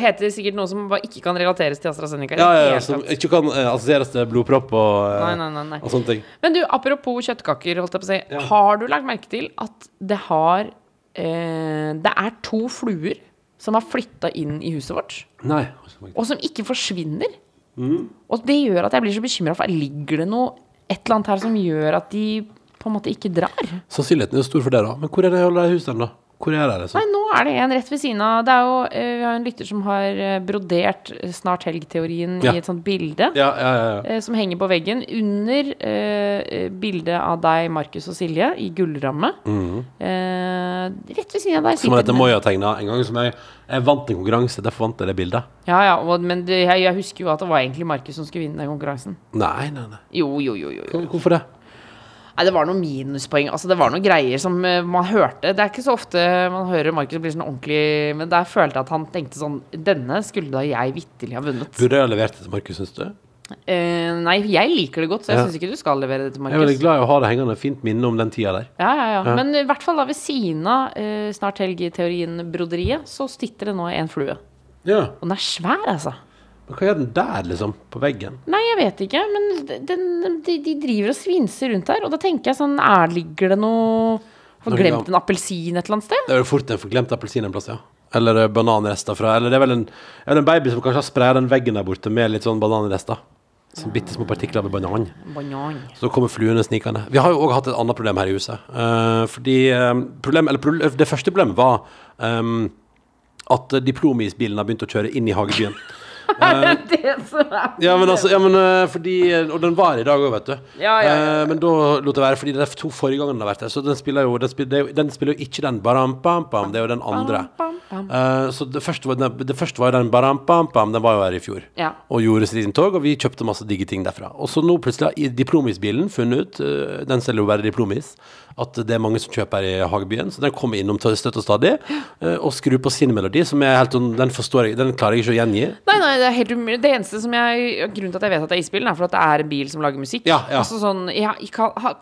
heter sikkert noe som ikke kan relateres til AstraZeneca. Ja, ja, ja, som ikke kan eh, assosieres til blodpropp og, eh, Nei, nei, nei, og sånne ting. Men du, apropos kjøttkaker, holdt jeg på å si. Har du lagt merke til at det har eh, Det er to fluer som har flytta inn i huset vårt, Nei. og som ikke forsvinner? Mm. Og det gjør at jeg blir så bekymra, for ligger det noe et eller annet her som gjør at de på en måte ikke drar? Sannsynligheten er jo stor for det, da. Men hvor er det holder i huset, da? Hvor er det, liksom? Nei, nå er det en rett ved siden av. Det er jo, eh, vi har en lytter som har eh, brodert eh, snart helg-teorien Ja. i et sånt bilde. Ja, ja, ja. Som henger på veggen under uh, bildet av deg, Markus og Silje, i gullramme. eh, rett ved siden av deg. Som dette sitter heter den- Moya tegna en gang. Som jeg, jeg vant en konkurranse, derfor vant jeg det bildet. Ja, ja, og, men det, jeg, jeg husker jo at det var egentlig Markus som skulle vinne den konkurransen. Nei, nei, nei. Jo, jo, jo, jo. jo. Hvorfor det? Nei, det var noen minuspoeng. Altså, det var noen greier som eh, man hørte. Det er ikke så ofte man hører Markus bli sånn ordentlig Men der følte jeg at han tenkte sånn Denne skulle da jeg vitterlig ha vunnet. Burde jeg ha levert det til Markus, syns du? Eh, nei, jeg liker det godt, så jeg Ja. syns ikke du skal levere det til Jeg er veldig glad i å ha det hengende. Fint minne om den tida der. Ja, ja, ja. Men i hvert fall da ved siden av eh, Snart helg-teorien-broderiet, så sitter det nå en flue. Ja. Og den er svær, altså. Men hva gjør den der, liksom? På veggen? Nei, jeg vet ikke, men den, de, de driver og svinser rundt her. Og da tenker jeg sånn er, Ligger det noe Har glemt en appelsin et eller annet sted? Det er jo fort en forglemt appelsin en plass, ja. Eller eh, bananrester fra Eller det er vel en, er en baby som kanskje har spraya den veggen der borte med litt sånn bananrester. Sånn bitte små partikler med banan. Banan. Så kommer fluene snikende. Vi har jo òg hatt et annet problem her i huset. Uh, fordi eh, problem, eller, problem, Det første problemet var um, at diplomisbilen har begynt å kjøre inn i hagebyen. det som er Ja, men altså, ja, men eh, fordi Og den var i dag òg, vet du. Ja, ja, ja, ja. Eh, men da lot det være, fordi det er to forrige gangene den har vært der. Så den spiller jo Den spiller, det er jo, den spiller jo ikke den baram-pam-pam, det er jo den andre. Bam, bam, bam. Eh, så det første, var, den- det første var jo den baram-pam-pam, den var jo her i fjor. Ja. Og gjorde sitt tog, og vi kjøpte masse digge ting derfra. Og så nå plutselig har i diplomisbilen funnet ut, eh, den selger jo bare diplomis, at det er mange som kjøper her i hagebyen, så den kommer innom støtt og stadig, eh, og skrur på sin melodi, som er helt sånn, den forstår jeg, den klarer jeg ikke å gjengi. Nei, nei, det er helt umulig. Det eneste som jeg Grunnen til at jeg vet at det er isbilen, er for at det er en bil som lager musikk. Ja, ja. Altså sånn Jeg, jeg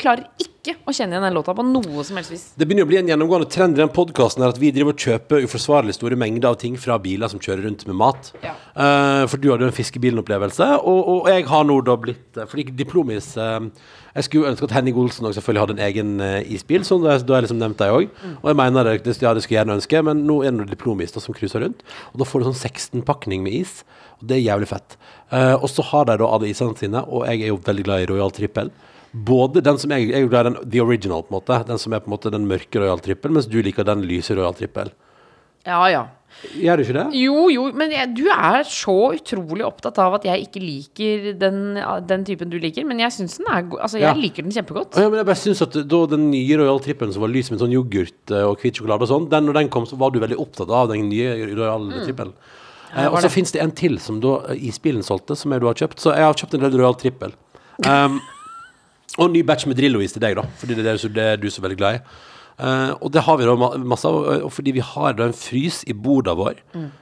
klarer ikke å kjenne igjen den låta på noe som helst vis. Det begynner å bli en gjennomgående trend i den podkasten at vi driver og kjøper uforsvarlig store mengder av ting fra biler som kjører rundt med mat. Ja. Uh, for du hadde jo en fiskebilen-opplevelse, og, og jeg har nå da blitt eh, Fordi Diplomis eh, Jeg skulle ønske at Henning Olsen også selvfølgelig hadde en egen uh, isbil, så da, da har jeg liksom nevnt deg òg. Og jeg mener det, det, ja, det skulle jeg gjerne ønske, men nå er det noen diplomister som cruiser rundt. Og da får du sånn 16-pakning med is, og det er jævlig fett. Uh, og så har de da alle isene sine, og jeg er jo veldig glad i Royal Trippel. Både den som jeg, jeg er glad i den the original, på en måte. Den som er på en måte den mørke Royal Trippel, mens du liker den lyse Royal Trippel. Ja, ja. Gjør du ikke det? Jo, jo, men jeg, du er så utrolig opptatt av at jeg ikke liker den, den typen du liker. Men jeg syns den er god. Altså, jeg Ja. liker den kjempegodt. Ja, men jeg bare synes at da Den nye Royal Trippelen som var lys med sånn yoghurt eh, og hvit sjokolade og sånn, den, når den kom, så var du veldig opptatt av den nye Royal Trippelen. Eh, og så fins det en til som da eh, isbilen solgte, som jeg du har kjøpt. Så jeg har kjøpt en del Royal Trippel. Um, og en ny batch med Drillo-is til deg, da, fordi det er det, du er så veldig glad i. Eh, og det har vi da masse av, og fordi vi har da en frys i boda vår,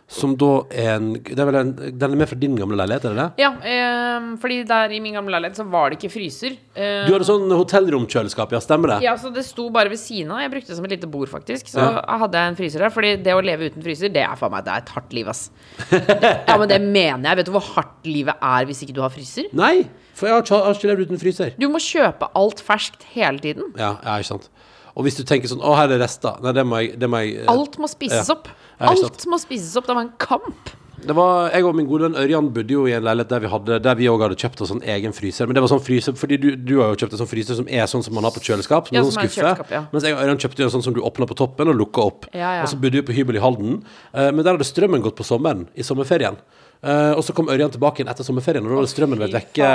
som da er en, det er en Den er med fra din gamle leilighet, er det det? Ja, ehm, fordi der i min gamle leilighet så var det ikke fryser. Eh, Du hadde sånn hotellromkjøleskap, ja, stemmer det? Ja, så det sto bare ved siden av. Jeg brukte det som et lite bord, faktisk. Så Ja. hadde jeg en fryser der. Fordi det å leve uten fryser, det er for meg det er et hardt liv, ass. ja, men det mener jeg. Vet du hvor hardt livet er hvis ikke du har fryser? Nei, for jeg har ikke, jeg har ikke levd uten fryser. Du må kjøpe alt ferskt hele tiden. Ja, ja, ikke sant. Og hvis du tenker sånn Å, her er rester. Nei, det må jeg, det må jeg eh, Alt må spises Ja. opp. Alt må spises opp. Det var en kamp. Det var, Jeg og min gode venn Ørjan bodde jo i en leilighet der vi hadde Der vi òg hadde kjøpt oss sånn egen fryser. Men det var sånn fryser Fordi du, du har jo kjøpt en sånn fryser som er sånn som man har på kjøleskap. Som Ja, en som sånn et skuffe. kjøleskap, ja. Mens jeg og Ørjan kjøpte en sånn som du åpna på toppen og lukka opp. Ja, ja. Og så bodde vi på hybel i Halden. Eh, men der hadde strømmen gått på sommeren, i sommerferien. Eh, og så kom Ørjan tilbake igjen etter sommerferien, og da hadde strømmen vært vekke.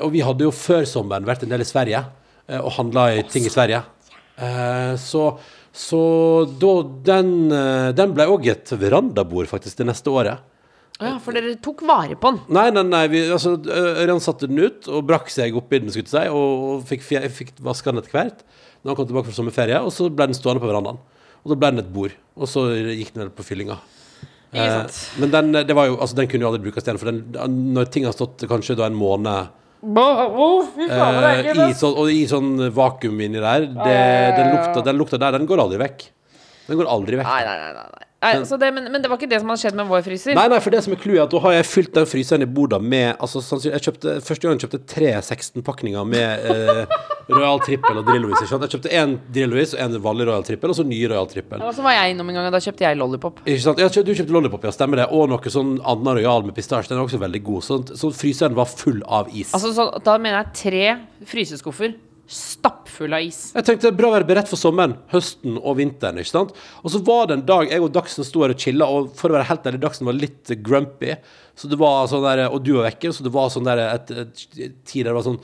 Og vi hadde jo før sommeren vært en del i Sverige og handla i ting i Sverige. Eh, så så da den, eh, den ble òg et verandabord, faktisk, det neste året. Ja, for dere tok vare på den. Nei, nei, nei, vi, altså, Ørjan satte den ut og brakk seg oppi den, skulle jeg si, og, fikk, fikk vaska den etter hvert. Når han kom tilbake fra sommerferie, og så ble den stående på verandaen. Og da ble den et bord, og så gikk den vel på fyllinga. Eh, men den, det var jo, altså, den kunne jo aldri brukes igjen, for den, når ting har stått kanskje da en måned Å, fy faen, det er eh, ekkelt, i, sånn, og i sånn vakuum inni der, det, den, lukta, den lukta der, den går aldri vekk. Den går aldri vekk. Nei, nei, nei. nei, nei. det, men, men det var ikke det som hadde skjedd med vår fryser. Nei, nei, for det som er clouet, er at da har jeg fylt den fryseren i bordet med altså, jeg kjøpte, Første gangen kjøpte jeg tre 16-pakninger med eh, Royal Trippel og Drillo-is. Jeg kjøpte én Drillo-is og en vanlig Royal Trippel, og så ny Royal Trippel. Og så var jeg innom en gang, og da kjøpte jeg lollipop. Ikke sant? Ja, du kjøpte Lollipop, ja, stemmer det. Og noe sånn annen Royal med pistasje. Den er også veldig god. Så, så fryseren var full av is. Altså, så, da mener jeg tre fryseskuffer stappfull av is. Jeg tenkte bra å være beredt for sommeren, høsten og vinteren. ikke sant? Og så var det en dag jeg og Dagsen sto her og chilla, og for å være helt ærlig, Dagsen var litt grumpy. Så det var sånn der, Og du var vekke, så det var sånn der et, et, et tid der det var sånn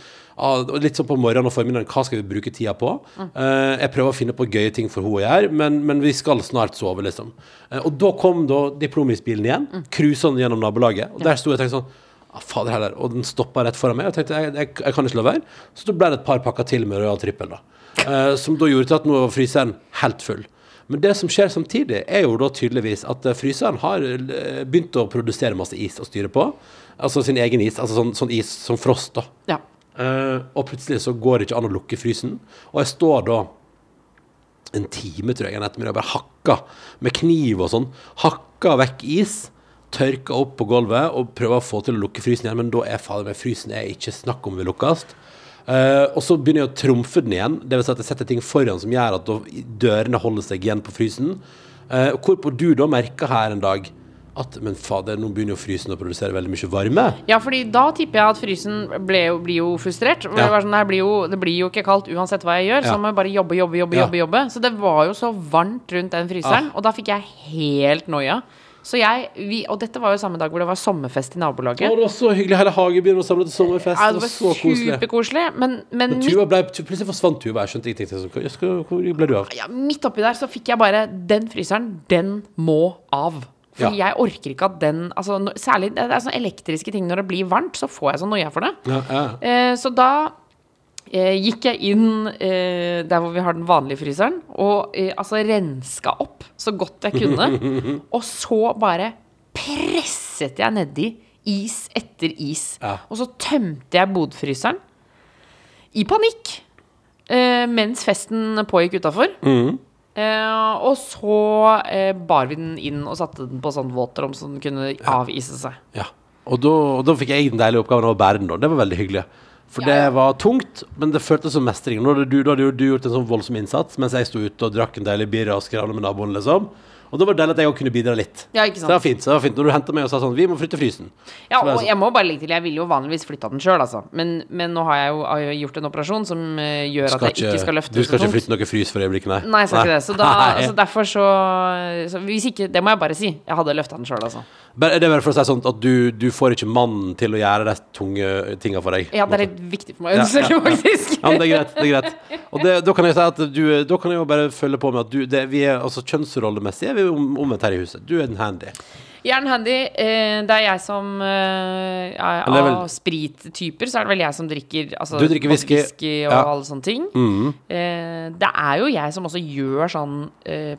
Litt sånn på morgenen og formiddagen, hva skal vi bruke tida på? Eh, jeg prøver å finne på gøye ting for henne å gjøre, men, men vi skal snart sove, liksom. Eh, og da kom da diplomisbilen igjen, cruisende gjennom nabolaget, og der sto jeg og tenkte sånn Ah, fader heller. Og den stoppa rett foran meg. Og jeg tenkte jeg, jeg, jeg kan ikke la være. Så da ble det et par pakker til med Royal Trippel. da. Eh, som da gjorde til at nå var fryseren helt full. Men det som skjer samtidig, er jo da tydeligvis at fryseren har begynt å produsere masse is å styre på. Altså sin egen is. Altså sånn, sånn is som frost, da. Ja. Eh, og plutselig så går det ikke an å lukke frysen. Og jeg står da en time, tror jeg, en ettermiddag, bare hakka med kniv og sånn. Hakka vekk is. Tørka opp på gulvet og prøver å få til å lukke frysen igjen, men da er fader meg frysen er ikke snakk om vil lukkes. Uh, og så begynner jeg å trumfe den igjen. Det vil si at jeg setter ting foran som gjør at dørene holder seg igjen på frysen. Uh, hvorpå du da merker her en dag at men fader, nå begynner jo frysen å produsere veldig mye varme. Ja, fordi da tipper jeg at frysen jo, blir jo frustrert. Ja. Det, var sånn, det, blir jo, det blir jo ikke kaldt uansett hva jeg gjør, Ja. så må jeg bare jobbe, jobbe, jobbe. Ja. jobbe, jobbe. Så det var jo så varmt rundt den fryseren, Ah. og da fikk jeg helt noia. Så jeg, vi, og dette var jo samme dag hvor det var sommerfest i Å, nabolaget. det var så hyggelig. Hele hagebyen var samlet til sommerfest. Ja, det det var var så koselig. superkoselig, men, men Men tuba ble, plutselig forsvant Tuva. Jeg skjønte ingenting. Hvor ble du av? ja, midt oppi der så fikk jeg bare Den fryseren, den må av. Fordi Ja. jeg orker ikke at den altså, Særlig det er sånne elektriske ting når det blir varmt, så får jeg sånn noia for det. Ja, ja. Eh, så da eh, gikk jeg inn eh, der hvor vi har den vanlige fryseren, og eh, altså renska opp så godt jeg kunne. og så bare presset jeg nedi is etter is. Og så tømte jeg bodfryseren i panikk eh, mens festen pågikk utafor. Eh, og så eh, bar vi den inn og satte den på sånn våtrom så den kunne avise seg. ja. Og da, og da fikk jeg den deilige oppgaven å bære den. da. Det var veldig hyggelig. For Ja, ja. det var tungt, men det føltes som mestring. Nå hadde du, da hadde jo du gjort en sånn voldsom innsats, mens jeg sto ute og drakk en deilig birra og skravla med naboen, liksom. Og da var det deilig at jeg òg kunne bidra litt. Ja, ikke Så det var fint. så det var fint Når du henta meg og sa sånn Vi må flytte frysen. Ja, og sånn- jeg må bare legge til, jeg ville jo vanligvis flytta den sjøl, altså. Men, men nå har jeg jo har jeg gjort en operasjon som eh, gjør at jeg ikke skal løfte du skal så ikke tungt. flytte noe frys for øyeblikket, nei? Nei, jeg skal ikke det. Så, da, Nei. så derfor så, så Hvis ikke Det må jeg bare si. Jeg hadde løfta den sjøl, altså. Bare- Det er bare for å si sånn at du, du får ikke mannen til å gjøre de tunge tinga for deg. Ja, det er litt viktig for meg å understreke, faktisk. Ja, men det er greit. det er greit Og det, da kan jeg si at du Da kan jeg jo bare følge på med at du det, Vi er altså kjønnsrollemessig er vi omvendt her i huset. Du er den handy. Jeg er den handy. Eh, det er jeg som eh, er, Av sprittyper så er det vel jeg som drikker altså, Du drikker whisky. og Ja. alle sånne ting. Mm. Eh, det er jo jeg som også gjør sånn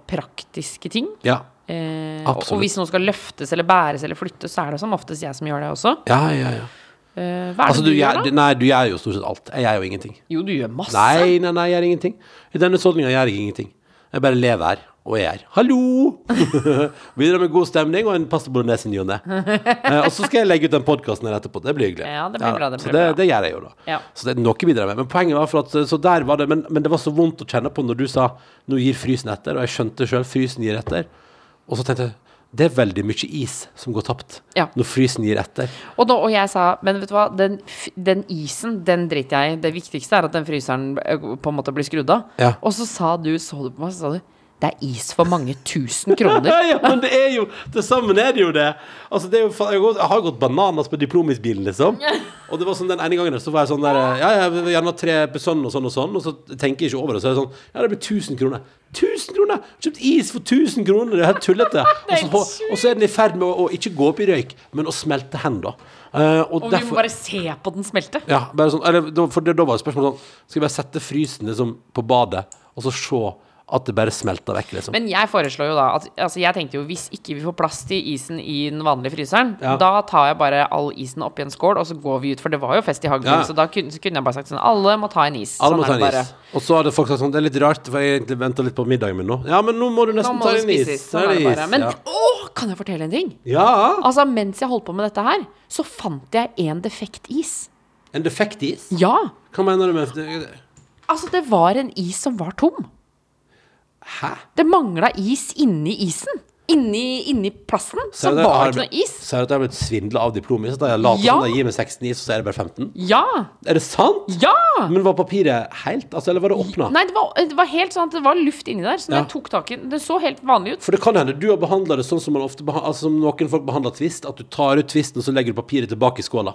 praktiske ting. Ja. Eh, og, hvis noe skal løftes eller bæres eller flyttes, så er det som oftest jeg som gjør det også. Ja, ja, ja. Eh, hva er Altså, det du, du, gjør, da? nei, du gjør jo stort sett alt. Jeg gjør jo ingenting. Jo, du gjør masse. Nei, nei, nei, jeg gjør ingenting. I denne husholdninga gjør jeg ingenting. Jeg bare lever her, og er her. Hallo! Bidrar med god stemning og en pasta bolognese i ny og ne. Eh, og så skal jeg legge ut den podkasten her etterpå. Det blir hyggelig. Ja, det blir bra, det så det, bra. det gjør jeg jo, da. Ja. Så det er noe bidrar jeg med. Men poenget var for at Så der var det Men, men det var så vondt å kjenne på når du sa nå gir frysen etter, og jeg skjønte sjøl frysen gir etter. Og så tenkte jeg det er veldig mye is som går tapt Ja. når frysen gir etter. Og, da, og jeg sa, men vet du hva, den, den isen, den driter jeg i. Det viktigste er at den fryseren eh, på en måte blir skrudd av. Ja. Og så sa du, så du på meg, så sa du det er is for mange tusen kroner. ja, men det er jo Til sammen er det jo det. Altså, det er jo, jeg, har gått- bananas på diplomisbilen, liksom. Og det var sånn den ene gangen så var jeg sånn der Ja, jeg vil gjerne ha tre sånn og sånn og sånn, og så tenker jeg ikke over det. Så er det sånn Ja, det blir 1000 kroner. 1000 kroner! Kjøpt is for 1000 kroner! Det er helt tullete. Og så, og så er den i ferd med å, å ikke gå opp i røyk, men å smelte hen, da. Uh, og Og vi må bare se på den smelte. ja, bare sånn, eller, for det, da var spørsmålet sånn Skal vi bare sette frysen liksom på badet, og så se at det bare smelter vekk, liksom? Men jeg foreslår jo da at altså jeg tenkte jo hvis ikke vi får plass til isen i den vanlige fryseren, Ja. da tar jeg bare all isen oppi en skål, og så går vi ut. For det var jo fest i hagen, Ja. så da kunne, så kunne jeg bare sagt sånn Alle må ta en is. Alle sånn må ta en bare. is. Og så hadde folk sagt sånn Det er litt rart, for jeg egentlig venta litt på middagen min nå. Ja, men nå må du nesten må ta en is. Sånn er det bare. is, Men ja. å, kan jeg fortelle en ting? ja. Altså, mens jeg holdt på med dette her, så fant jeg en defekt is. En defekt is? Ja! Hva mener du med det- Altså, det var en is som var tom. Hæ? Det mangla is inni isen. inni, inni plassen så så det? var det ikke noe is. Ser du at jeg har blitt svindla av diplomet? Så da jeg later Ja. som jeg gir meg 16 is, og så er det bare 15? Ja! Er det sant? Ja! Men var papiret helt? Altså, eller var det åpna? Nei, det var, det var helt sånn at det var luft inni der. Så når Ja. jeg tok tak i Det så helt vanlig ut. For det kan hende du har behandla det sånn som, man ofte altså, som noen folk behandler tvist. at du tar ut tvisten, og så legger du papiret tilbake i skåla.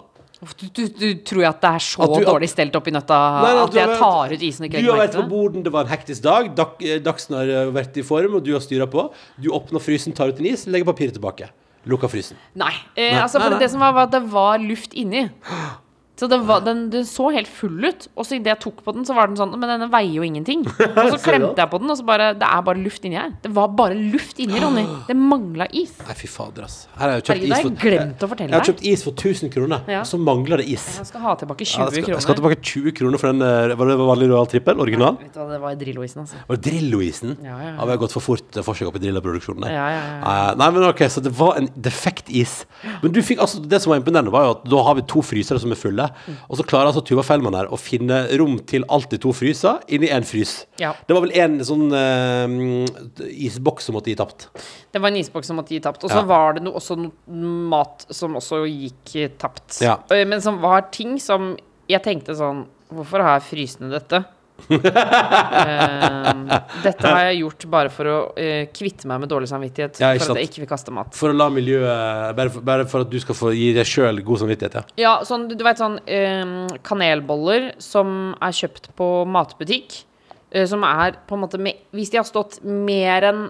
Du, du, du tror at det er så At du- at- dårlig stelt oppi nøtta Nei, nei, at jeg tar ut isen og ikke Du har vært på borden, det var en hektisk dag. Dag, eh, Dagsen har eh, vært i form, og du har styra på. Du åpner frysen, tar ut en is, legger papiret tilbake. Lukker frysen. Nei. Eh, Nei, altså, for det som var, var at det var luft inni. Så var, den, den så helt full ut. Og så idet jeg tok på den, så var den sånn Men denne veier jo ingenting. Og så klemte jeg på den, og så bare Det er bare luft inni her. Det var bare luft inni, Ronny. Det mangla is. Nei, fy fader, ass. Her har jeg kjøpt Herregud, is for jeg glemt å fortelle Jeg har kjøpt is for 1000 kroner, Ja. og så mangler det is. Jeg skal ha tilbake 20 Ja, jeg, skal, kroner. jeg skal tilbake 20 kroner for den eh, Var det vanlig royal trippel? Original? Vet du hva, det var Drillo-isen, altså. Var det Drillo-isen? Ja, ja, ja. vi har gått for fort eh, forsøk i Drillo-produksjonen. der. Ja, ja, ja. Eh, nei, men ok, Så det var en defekt is. Men du fikk, altså, det som var imponerende, var jo at da har vi to frysere som er fulle. Mm. Og så klarer altså Tuva Fellmann her å finne rom til alt de to fryser inni én frys. Ja. Det var vel en sånn uh, isboks som måtte gi tapt. Det var en isboks som måtte gi tapt. Og så Ja. var det no, også noe mat som også gikk eh, tapt. Ja. Eh, Men som var ting som jeg tenkte sånn Hvorfor har jeg frysende dette? Eh, dette har jeg gjort bare for å uh, kvitte meg med dårlig samvittighet. Ja, for at jeg ikke vil kaste mat. For å la miljøet Bare for, bare for at du skal få gi deg sjøl god samvittighet, ja. Ja, sånn, du, du vet sånn eh, kanelboller som er kjøpt på matbutikk, uh, som er på en måte med, Hvis de har stått mer enn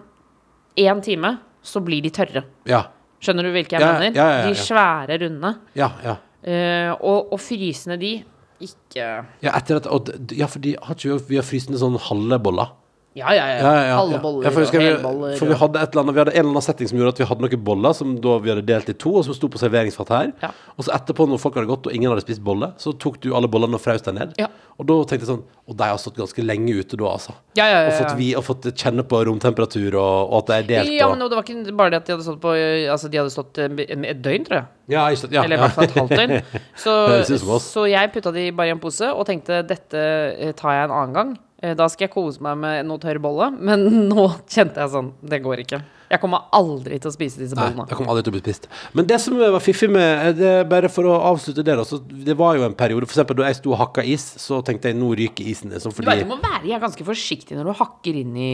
én time, så blir de tørre. Ja, Skjønner du hvilke jeg mener? De svære, runde. ja. ja. Eh, og, og frysende de ikke Ja, etter at, og, ja, fordi har ikke vi, vi har frysende sånn halve boller. Ja, ja, ja. Ja, ja, ja. Alle boller Ja, og vi, helboller. for vi hadde et eller annet Vi hadde en eller annen setting som gjorde at vi hadde noen boller som da vi hadde delt i to, og som sto på serveringsfatet her. Ja. Og så etterpå, når folk hadde gått og ingen hadde spist bolle, så tok du alle bollene og fraus dem ned. Ja. Og da tenkte jeg sånn Og de har stått ganske lenge ute da, altså. ja, ja, ja, Og, fått vi, og fått kjenne på romtemperatur, og, og at det er delt. Ja, og, men det var ikke bare det at de hadde stått på Altså, de hadde stått eh, et døgn, tror jeg. ja, ikke, ja, Eller i ja. hvert fall et halvt døgn. Så, så jeg putta de bare i en pose og tenkte dette eh, tar jeg en annen gang. Eh, Da skal jeg kose meg med noe tørr bolle. Men nå kjente jeg sånn Det går ikke. Jeg kommer aldri til å spise disse bollene. Nei, jeg kommer aldri til å bli spist. Men det som var fiffig med eh, det, Bare for å avslutte det, da. Det var jo en periode For eksempel da jeg sto og hakka is, så tenkte jeg nå ryker isen. Liksom, Du fordi vet, du må være jeg ganske forsiktig når du hakker inn i,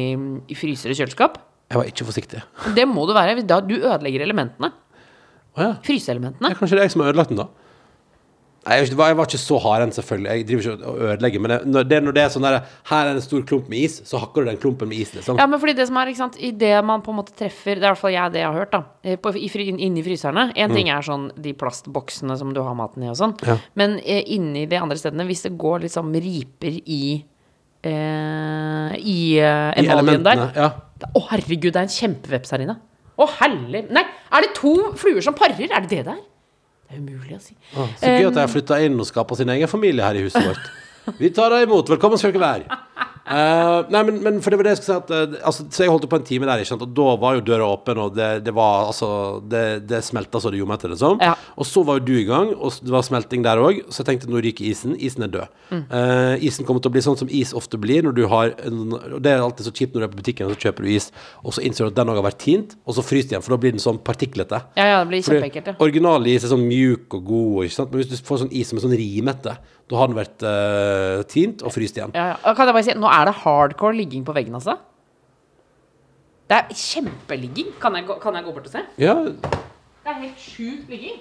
i fryser og kjøleskap. jeg var ikke forsiktig. Det må du være. Da du ødelegger elementene. Å ja. Fryseelementene. Kanskje det er jeg som har ødelagt den, da. Nei, jeg, var, jeg var ikke så hard enn, selvfølgelig. Jeg driver ikke og ødelegger. Men jeg, når, det, når det er sånn der Her er en stor klump med is, så hakker du den klumpen med is, liksom. Ja, men fordi det som er, ikke sant I det man på en måte treffer Det er i hvert fall jeg det jeg har hørt, da. eh, På, i, inni fryserne. En ting er sånn de plastboksene som du har maten i og sånn. Mm. Ja. Men eh, inni de andre stedene, hvis det går liksom riper i eh, I eh, emaljen der elementene. Ja. Å, herregud, det er en kjempeveps her inne. Å, herlig Nei, er det to fluer som parer? Er det det der? Det er umulig å si. Ah, Så gøy at de har flytta inn og skapa sin egen familie her i huset vårt. Vi tar deg imot. Velkommen skal dere være. Eh, nei, men, men for det var det jeg skulle si at uh, altså, Så jeg holdt på en time der, ikke sant? og da var jo døra åpen, og det, det var altså Det, det smelta så det gjorde, etter det liksom. Ja. Og så var jo du i gang, og det var smelting der òg, så jeg tenkte nå ryker isen. Isen er død. Mm. Uh, isen kommer til å bli sånn som is ofte blir når du har en, Og det er alltid så kjipt når du er på butikken og så kjøper du is, og så innser du at den òg har vært tint, og så fryser den igjen, for da blir den sånn partiklete. Ja, ja, det blir kjempeekkelt. Ja. Original is er sånn mjuk og god, ikke sant? men hvis du får sånn is som er sånn rimete, da har den vært uh, tint og fryst igjen. Ja, ja. Kan jeg bare si, nå er det hardcore ligging på veggen, altså. Det er kjempeligging. Kan jeg, kan jeg gå bort og se? Ja, Det er helt sjukt ligging.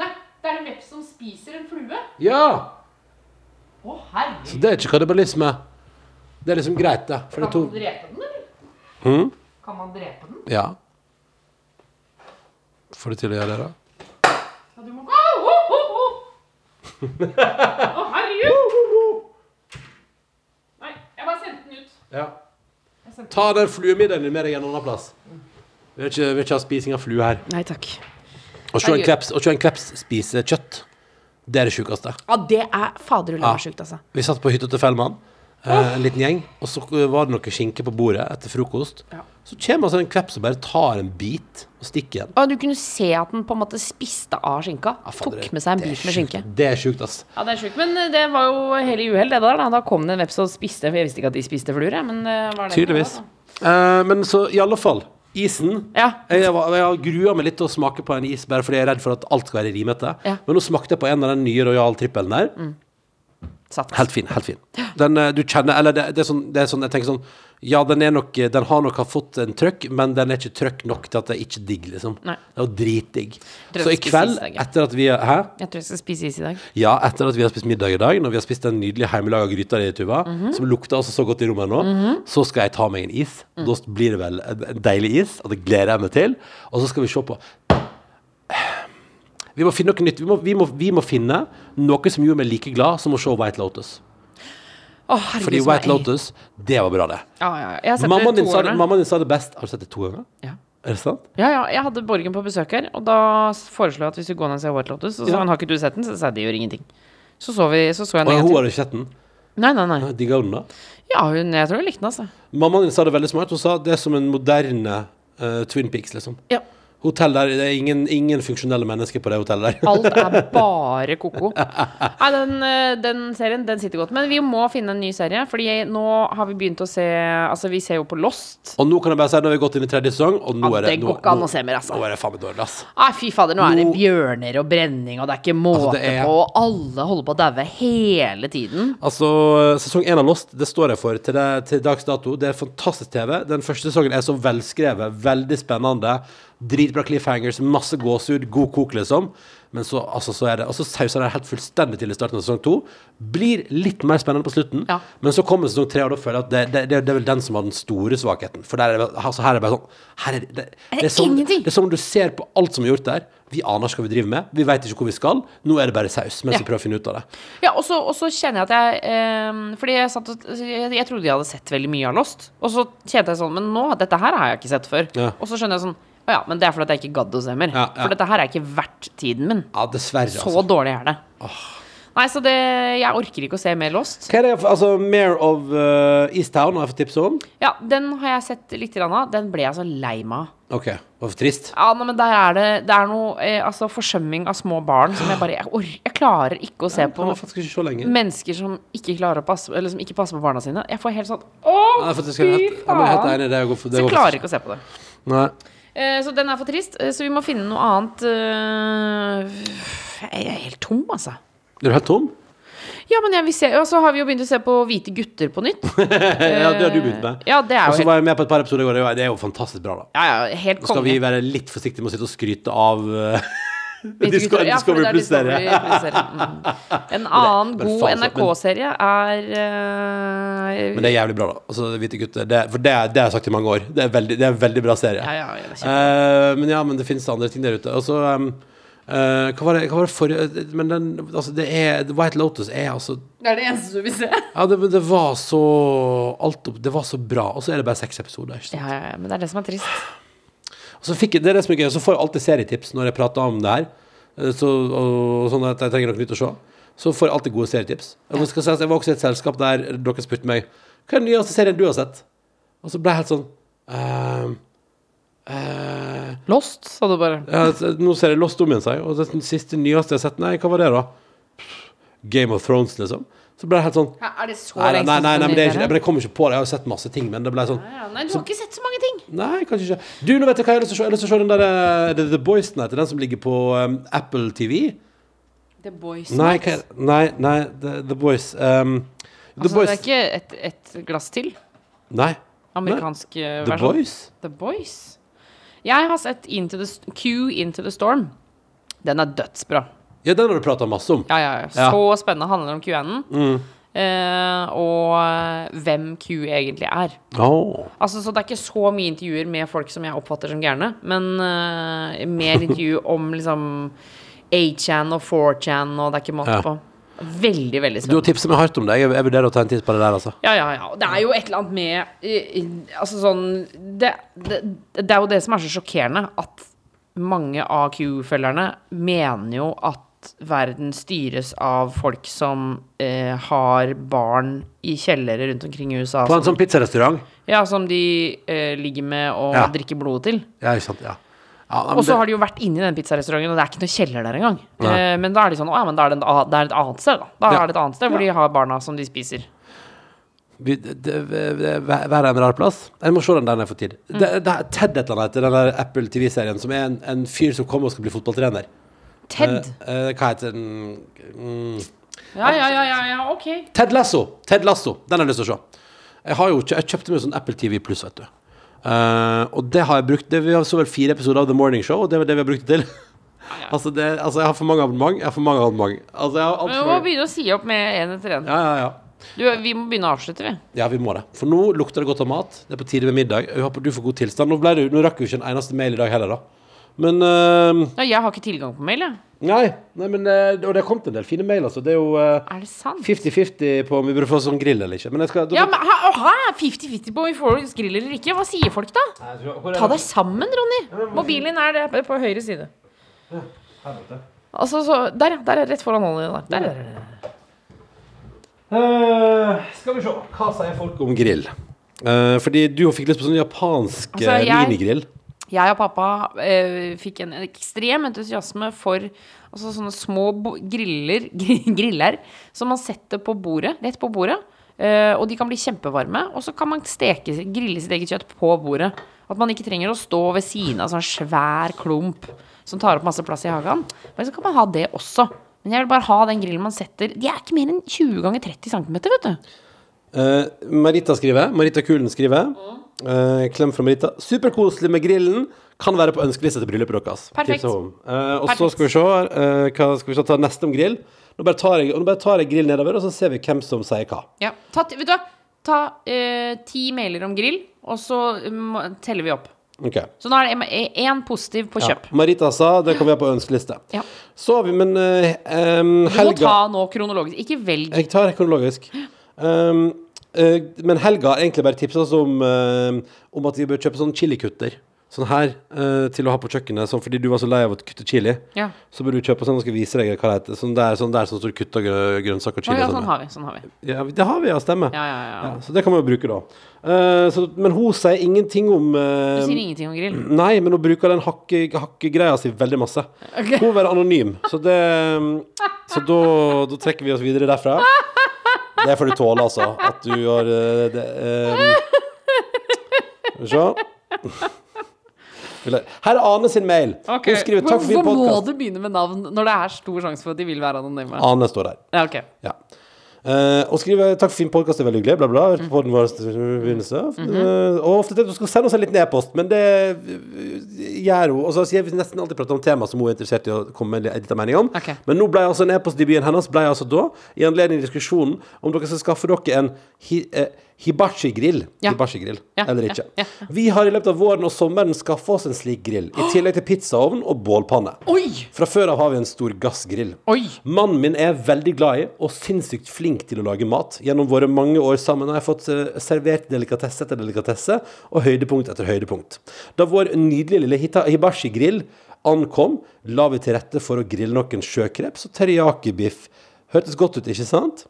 Nei, det er en veps som spiser en flue. ja! Å, herregud. Så det er ikke kannibalisme. Det er liksom greit, det. For det Kan man drepe den, eller? Hmm? Kan man drepe den? Ja. Får du til å gjøre det, da? Ja, du må gå. Å, herregud. Nei, jeg bare sendte den ut. Ja. Ta den fluemiddagen din med deg en annen plass. Vi vil ikke, vi vil ikke ha spising av flue her. Nei, takk. Å se en kreps, å se en kreps spise kjøtt, det er det sjukeste. Ja, det er faderullan Ja. sjukt, altså. Vi satt på hytta til Fellmann, eh, en liten gjeng, og så var det noe skinke på bordet etter frokost. Ja. Så kommer altså en kveps og bare tar en bit og stikker igjen. Og du kunne se at den på en måte spiste av skinka. Ja, fader, Tok med seg en bit med skinke. Det er sjukt, ass. Ja, det er sjukt. Men eh, det var jo hele uhell, det der. Da, da kom det en veps og spiste. Jeg visste ikke at de spiste fluer, jeg. Men det var det. Tydeligvis. uh, men så i alle fall, isen. Ja. Jeg, jeg, jeg grua meg litt til å smake på en is, bare fordi jeg er redd for at alt skal være rimete. Ja. Men nå smakte jeg på en av den nye Royal Trippelen der. Satt. Helt fin. helt fin Den eh, du kjenner Eller det, det, er sånn, det er sånn Jeg tenker sånn Ja, den er nok Den har nok ha fått en trøkk, men den er ikke trøkk nok til at det er ikke digg, liksom. Nei. Det er jo dritdigg. tror Så i skal kveld, spise i dag, ja. etter at vi Hæ? Jeg tror jeg skal spise is i dag. Ja, etter at vi har spist middag i dag, når vi har spist den nydelige hjemmelaga gryta di, Tuva, Mhm. som lukter altså så godt i rommet nå, så skal jeg ta meg en is. Mm. Da blir det vel en, en deilig is, og det gleder jeg meg til. Og så skal vi se på Vi må finne noe nytt. Vi må, vi må, vi må finne noe som gjorde meg like glad som å se White Lotus. Oh, herregud, Fordi White Lotus, det var bra, det. Ja, ja, ja. Jeg har sett Mammaen det din, sa mammaen din sa det best. Har du sett det to ganger? Ja. Er det sant? Ja, ja, jeg hadde Borgen på besøk her, og da foreslo jeg at vi skulle gå ned og se White Lotus. Og så Ja. han har ikke du sett den, så sa jeg det gjør ingenting. Så så, vi, så, så jeg Og hun har ikke sett den. Nei, nei, nei. Digga hun da? Ja, hun, jeg tror hun likte den, altså. Mammaen din sa det veldig smart. Hun sa det er som en moderne uh, Twin Peaks, liksom. Ja. Hotell der, det er ingen, ingen funksjonelle mennesker på det hotellet der. Alt er bare ko-ko. Nei, den, eh, den serien den sitter godt. Men vi må finne en ny serie, Fordi nå har vi begynt å se Altså, vi ser jo på Lost. Og nå kan jeg bare si, nå har vi gått inn i tredje sesong, og nå Ja, er det det går ikke an å se mer, altså. Nå er det faen meg dårlig, ass. Nei, fy fader, nå er det bjørner og brenning, og det er ikke måte Altså, er- på. Og alle holder på å daue hele tiden. Altså, sesong én av Lost, det står jeg for til, det, til dags dato. Det er fantastisk TV. Den første sesongen er så velskrevet, veldig spennende. Dritbra cliffhangers, masse gåsehud, god kok, liksom. Men så, altså, så er det Og så sauser det helt fullstendig til i starten av sesong to. Blir litt mer spennende på slutten. Ja. Men så kommer sesong tre, og da føler jeg at det, det, det, det er vel den som har den store svakheten. For er altså, her er det bare sånn her er det, det, er sånn, det er sånn du ser på alt som er gjort der. Vi aner ikke hva vi driver med. Vi veit ikke hvor vi skal. Nå er det bare saus, mens Ja. vi prøver å finne ut av det. Ja, og så kjenner jeg at jeg eh, Fordi jeg, satt, jeg, jeg trodde jeg hadde sett veldig mye av Lost. Og så kjente jeg sånn Men nå, dette her har jeg ikke sett før. Ja. Og så skjønner jeg sånn Å ja, men det er fordi jeg ikke gadd å se mer. Ja, ja. For dette her er ikke verdt tiden min. Ja, dessverre, Så altså. dårlig er det. Nei, så det Jeg orker ikke å se mer Lost. Hva er det, altså Mare of uh, Easttown har jeg fått tips om. Ja, den har jeg sett litt av. Den ble jeg så lei meg av. Ok, var for trist. Ja, nei, men der er det Det er noe eh, Altså forsømming av små barn som jeg bare Jeg, or jeg klarer ikke å se ja, på ikke mennesker som ikke klarer å passe Eller som ikke passer på barna sine. Jeg får helt sånn Å, fy faen! jeg helt, jeg helt Så jeg klarer ikke å se på det. Nei. Eh, så den er for trist. Eh, så vi må finne noe annet eh, Jeg er helt tom, altså. Er du helt tom? Ja, men jeg vil se Og så har vi jo begynt å se på Hvite gutter på nytt. ja, det har du begynt med. Ja, det er jo Og så helt, var jeg med på et par episoder i går. Det er jo- er fantastisk bra, da. ja, ja, helt Nå skal vi være litt forsiktige med å sitte og skryte av uh, Hvite Ja, Discovery er Plus-serie. Mm. En annen det, god NRK-serie er uh, Men det er jævlig bra, da. Altså, Hvite gutter. Det, for det, det har jeg sagt i mange år. Det er veldig, det er en veldig bra serie. Ja, ja, Eh, men ja, men det finnes andre ting der ute. Og så um, Uh, hva, var det, hva var det forrige Men den Altså, det er White Lotus er altså Det er det eneste du vil se. Ja, det, det var så alt Det var så bra. Og så er det bare seks episoder. Ja, ja, ja, men det er det som er trist. Og så fikk jeg, det er det som er gøy, så får jeg alltid serietips når jeg prater om det her. Eh, Så, og, sånn at jeg trenger noe nytt å se. Så får jeg alltid gode serietips. Jeg, skal si jeg var også i et selskap der dere spurte meg Hva er den nyeste serien du har sett. Og så ble jeg helt sånn uh, uh, Lost, sa du bare. ja, Nå ser jeg Lost om igjen, sa jeg. Og den siste nyeste jeg har sett Nei, hva var det, da? Game of Thrones, liksom. Så ble jeg helt sånn Er det så Nei, nei, lenge nei, nei, siden men, det er ikke, det. men jeg kommer ikke på det. Jeg har jo sett masse ting, men det ble sånn Ja, Nei, du har ikke sett så mange ting. Nei, kanskje ikke. Du, nå vet jeg hva jeg har lyst til å se. Jeg har lyst til å se den der eh, The, The Boys Night, den som ligger på um, Apple TV. The Boys Nei, hva, nei, nei The, The Boys um, The Altså, Boys det er ikke et, et glass til? Nei. Amerikansk eh, The versjon? Boys? The Boys. Jeg har sett Into the, St- Q Into the Storm. Den er dødsbra. Ja, den har du prata masse om. Ja, ja, ja. Så spennende. Handler om Q-en. Eh, og eh, hvem Q egentlig er. Oh. Altså, så Det er ikke så mye intervjuer med folk som jeg oppfatter som gærne, men eh, mer intervju om liksom 8chan og 4chan, og det er ikke måte Ja. på. Veldig, veldig Du har tipsa meg hardt om det. Jeg, jeg vurderer å ta en titt på det der, altså. Ja, ja, ja. Det er jo et eller annet med eh, Altså sånn det, det, det er jo det som er så sjokkerende, at mange av Q-følgerne mener jo at at verden styres av folk som eh, har barn i kjellere rundt omkring i USA. På en sånn pizzarestaurant. ja, som de eh, ligger med og Ja. drikker blodet til. Ja, ikke sant. Ja. ja Og så det- har de jo vært inne i den pizzarestauranten, og det er ikke noe kjeller der engang. Eh, men da er de sånn Å ja, men da er det, en, det er et annet sted, da. Da Ja. er det et annet sted hvor de har barna som de spiser. Været er en rar plass. Jeg må se den der jeg får tid. Mm. Det, det Ted et eller annet heter den der Apple TV-serien, som er en, en fyr som kommer og skal bli fotballtrener. Ted. Eh, eh, hva heter den? Mm. Ja, ja, ja, ja, ja, ok. Ted Lasso. Ted Lasso. Den har jeg lyst til å se. Jeg, har jo, jeg kjøpte meg sånn Apple TV pluss, vet du. Eh, og det har jeg brukt det, Vi har så vel fire episoder av The Morning Show, og det er det vi har brukt det til. altså, det, altså, jeg har for mange abonnement. Jeg har for mange abonnement. Altså, jeg har alt Men for vi må mange. begynne å si opp med én etter én. Ja, ja, ja. Du, vi må begynne å avslutte, vi. Ja, vi må det. For nå lukter det godt av mat. Det er på tide med middag. Jeg håper du får god tilstand. Nå, ble det, nå rakk vi ikke en eneste mail i dag heller, da. Men uh, Ja, jeg har ikke tilgang på mail, jeg. Nei. nei men, uh, og det har kommet en del fine mail, altså. Det er jo eh, det sant? 50-50 på om vi burde få sånn grill eller ikke. Men jeg skal Ja, men ha- ha, 50-50 på om vi får grill eller ikke. Hva sier folk da? Ta deg sammen, Ronny. Mobilen din er der på høyre side. Altså, så, der, ja. Der er rett foran hånda di. Der. Der er. Eh, skal vi se. Hva sier folk om grill? Eh, fordi du fikk lyst på sånn japansk Altså, eh, jeg- minigrill. Jeg og pappa eh, fikk en ekstrem entusiasme for altså, sånne små griller, griller som man setter på bordet, rett på bordet. Eh, og de kan bli kjempevarme, og så kan man steke, grille sitt eget kjøtt på bordet. At man ikke trenger å stå ved siden av sånn svær klump som tar opp masse plass i hagen. Men så kan man ha det også. Men jeg vil bare ha den grillen man setter De er ikke mer enn 20 ganger 30 cm, vet du. Eh, Marita skriver. Marita Kulen skriver. Uh, klem fra Marita. Superkoselig med grillen. Kan være på ønskelista til bryllupet deres. Perfekt. Eh, og så skal vi se eh, hva skal vi ta neste om grill. Nå bare tar jeg, nå bare tar jeg grill nedover, og så ser vi hvem som sier hva. Ja. Ta, vet du hva? Ta ti mailer om grill, og så um, teller vi opp. Ok. Så nå er det én positiv på Ja. kjøp. Marita sa det kan vi ha på ønskeliste. Ja. Så har vi, men um, helga Du må ta nå kronologisk. Ikke velg. Jeg tar kronologisk. Um, men Helga har egentlig bare tipsa oss om, eh, om at vi bør kjøpe sånn chilikutter. Sånn her eh, til å ha på kjøkkenet. Sånn fordi du var så lei av å kutte chili. Ja. Så bør du kjøpe sånn, nå skal vise deg hva det heter. Sånn der, sånn der som står kutta grø grønnsaker og chili. ja, sånn sånn. har vi. Sånn har vi. ja, det har vi, ja. Stemmer. Ja, ja, ja. Så det kan man jo bruke da. Uh, så, men hun sier ingenting om Du eh, sier ingenting om grill. Nei, men hun bruker den hakke- hakkegreia si veldig masse. Okay. Hun vil være anonym, så det Så da, da trekker vi oss videre derfra. Det får du tåle, altså. At du har eh, det, um, Skal vi se. Her er Ane sin mail. Okay. Hun skriver 'takk for fin Hvorfor må du begynne med navn når det er stor sjanse for at de vil være anonyme? Ane står der. Ja, ok. Ja. Eh, og skriver 'takk for fin podkast, det er veldig hyggelig', bla, bla. Hørte på den vår begynnelse. uh, og ofte til at du skal sende oss en liten e-post, men det eh, gjør hun. Og så sier vi nesten alltid prate om tema som hun er interessert i å komme med en liten mening om. Okay. Men nå ble altså en e-postdebuten hennes ble altså da, i anledning diskusjonen om dere skal skaffe dere en hi, eh, hibachi-grill. Ja. Hibachi-grill, Ja, eller ikke. ja. Vi har i løpet av våren og sommeren skaffa oss en slik grill, i tillegg til pizzaovn og bålpanne. Oi! Fra før av har vi en stor gassgrill. Oi! Mannen min er veldig glad i og sinnssykt flink til å lage mat. Gjennom våre mange år sammen har jeg fått eh, servert delikatesse etter delikatesse og høydepunkt etter høydepunkt. Da vår nydelige lille hibashi-grill ankom, la vi til rette for å grille noen sjøkreps og teriyaki-biff. Hørtes godt ut, ikke sant?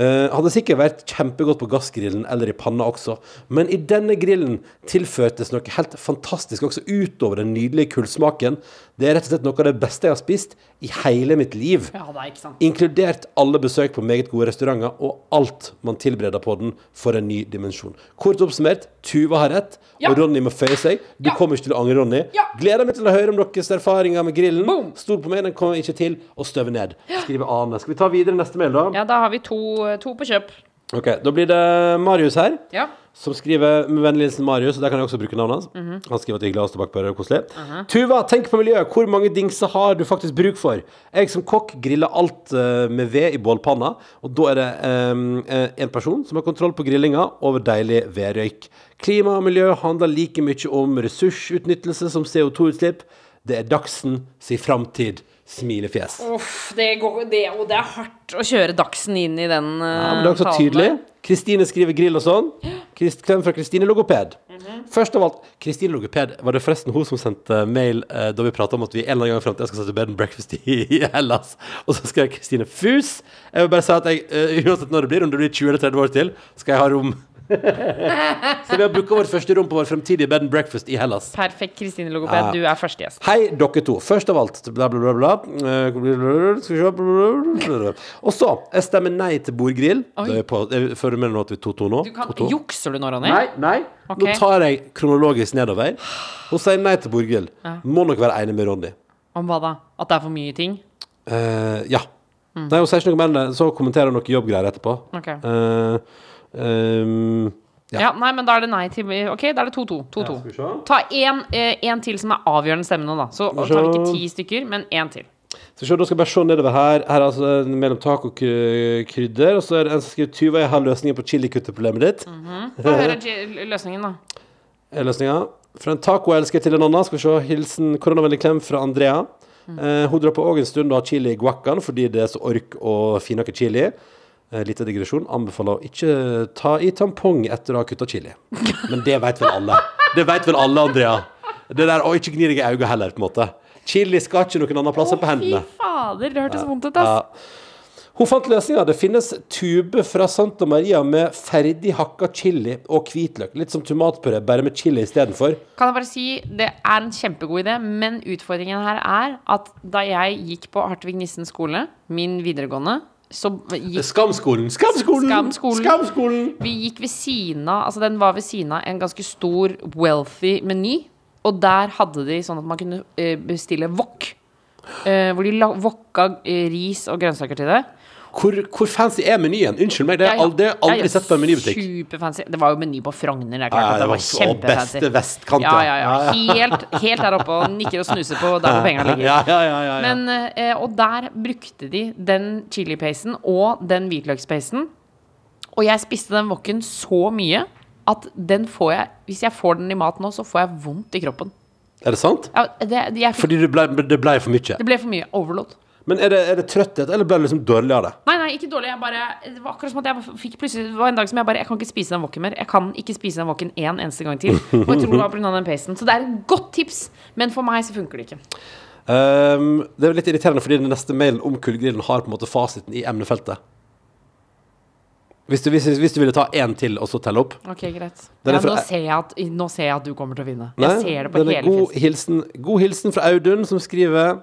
Eh, hadde sikkert vært kjempegodt på gassgrillen eller i panna også, men i denne grillen tilførtes noe helt fantastisk også utover den nydelige kullsmaken. Det er rett og slett noe av det beste jeg har spist i hele mitt liv. Ja, det er ikke sant. Inkludert alle besøk på meget gode restauranter, og alt man tilbereder på den for en ny dimensjon. Kort oppsummert, Tuva har rett, Ja. og Ronny må føye seg. Du Ja. kommer ikke til å angre, Ronny. Ja. Gleder meg til å høre om deres erfaringer med grillen. Boom. Stol på meg, den kommer ikke til å støve ned. Skriver Ane. Skal vi ta videre neste mail, da? Ja, da har vi to, to på kjøp. Ok, Da blir det Marius her. Ja. Som skriver med vennlig hilsen Marius, og der kan jeg også bruke navnet hans. Mhm. Han skriver at det er hyggelig å ha oss tilbake på Rød Koselig. Tuva, tenk på miljøet. Hvor mange dingser har du faktisk bruk for? Jeg som kokk griller alt uh, med ved i bålpanna, og da er det eh, en person som har kontroll på grillinga over deilig vedrøyk. Klima og miljø handler like mye om ressursutnyttelse som CO2-utslipp. Det er Dagsen sin framtid. Smilefjes. Uff, det går, det, og det er hardt å kjøre Dagsen inn i den uh, Ja, men det er også tydelig. Kristine skriver grill og sånn. Krist, klem fra Kristine Logoped. Først av alt, Kristine Logoped, var det forresten hun som sendte mail eh, da vi prata om at vi en eller annen gang i framtida skal sette bed and breakfast i, i Hellas? Og så skrev Kristine Fus. Jeg vil bare si at jeg, uh, uansett når det blir, om det blir 20 eller 30 år til, skal jeg ha rom. så vi har booka vårt første rom på vår fremtidige bed and breakfast i Hellas. Perfekt, Kristine Logoped. Ja. Du er første gjest. Hei, dere to. Først av alt bla, bla, bla, bla. Eh, Skal vi se. Og så Jeg stemmer nei til bordgrill. Du med nå at vi er 2-2 nå? Du kan, 2-2. jukser du nå, Ronny? Nei, nei. Okay. Nå tar jeg kronologisk nedover. Hun sier nei til bordgrill. Må nok være enig med Ronny. Om hva da? At det er for mye ting? Uh, ja. Mm. Nei, hun sier ikke noe mer enn det. Så kommenterer hun noe jobbgreier etterpå. Ok. Eh, ehm, Ja. Ja. nei, men da er det nei til Ok, da er det 2-2. 2-2. skal vi se. Ta én eh, en til som er avgjørende stemme nå, da. Så tar vi ikke ti stykker, men én til. Så se, da skal jeg bare se nedover her. Her er altså mellom tak og krydder. Og så er det en som skriver 'Tyva, jeg har løsningen på chilikutteproblemet ditt. Få høre løsningen, da. løsninga. Fra en tacoelsker til en annen. Skal vi se. Hilsen koronavennlig klem fra Andrea. Eh, hun drar på òg en stund og har chili i guaccaen fordi det er så ork og finake chili. Eh, lite digresjon. Anbefaler å ikke ta i tampong etter å ha kutta chili. Men det vet vel alle. Det vet vel alle, Andrea. Det der, Og ikke gni deg i øynene heller, på en måte. Chili skal ikke noen annen plass enn på hendene. Fy fader, det hørtes vondt ut, ass. Ja. Hun fant løsninga. Det finnes tube fra Santa Maria med ferdig hakka chili og hvitløk. Litt som tomatpuré, bare med chili istedenfor. Kan jeg bare si, det er en kjempegod idé, men utfordringen her er at da jeg gikk på Hartvig Nissen skole, min videregående, gikk Skamskolen! Skamskolen! Skamskolen. Skamskolen! Vi gikk ved siden av Altså den var ved siden av en ganske stor wealthy meny. Og der hadde de sånn at man kunne eh, bestille wok. Eh, hvor de vokka eh, ris og grønnsaker til det. Hvor, hvor fancy er menyen? Unnskyld meg, det har jeg aldri, aldri sett på en menybutikk. Superfancy. Det var jo meny på Frogner. Det er Ja, klart ja, at det var var kjempefancy. beste vestkant, Ja, ja. ja, ja. Helt, helt der oppe og nikker og snuser på der hvor pengene ligger. Ja, ja, ja, ja, ja. Men, eh, og der brukte de den chilipasten og den hvitløkspasten. Og jeg spiste den wokken så mye at den får jeg Hvis jeg får den i mat nå, så får jeg vondt i kroppen. Er det sant? Ja, det, jeg Fordi det ble, det ble for mye. det ble for mye overload. Men er det, er det trøtthet, eller ble det liksom dårlig av det? Nei, nei, ikke dårlig. Jeg bare, det var akkurat som at jeg fikk plutselig Det var en dag som jeg bare Jeg kan ikke spise den woken mer. Jeg kan ikke spise den wokken en eneste gang til. Og jeg tror det var pga. den pasten. Så det er et godt tips, men for meg så funker det ikke. Um, det er litt irriterende fordi den neste mailen om kullgrillen har på en måte fasiten i emnefeltet. Hvis du, hvis, hvis du ville ta én til og så telle opp Ok, greit. Ja, fra- nå, ser at, nå ser jeg at du kommer til å vinne. Nei, Jeg ser det på hele god hilsen, god hilsen fra Audun, som skriver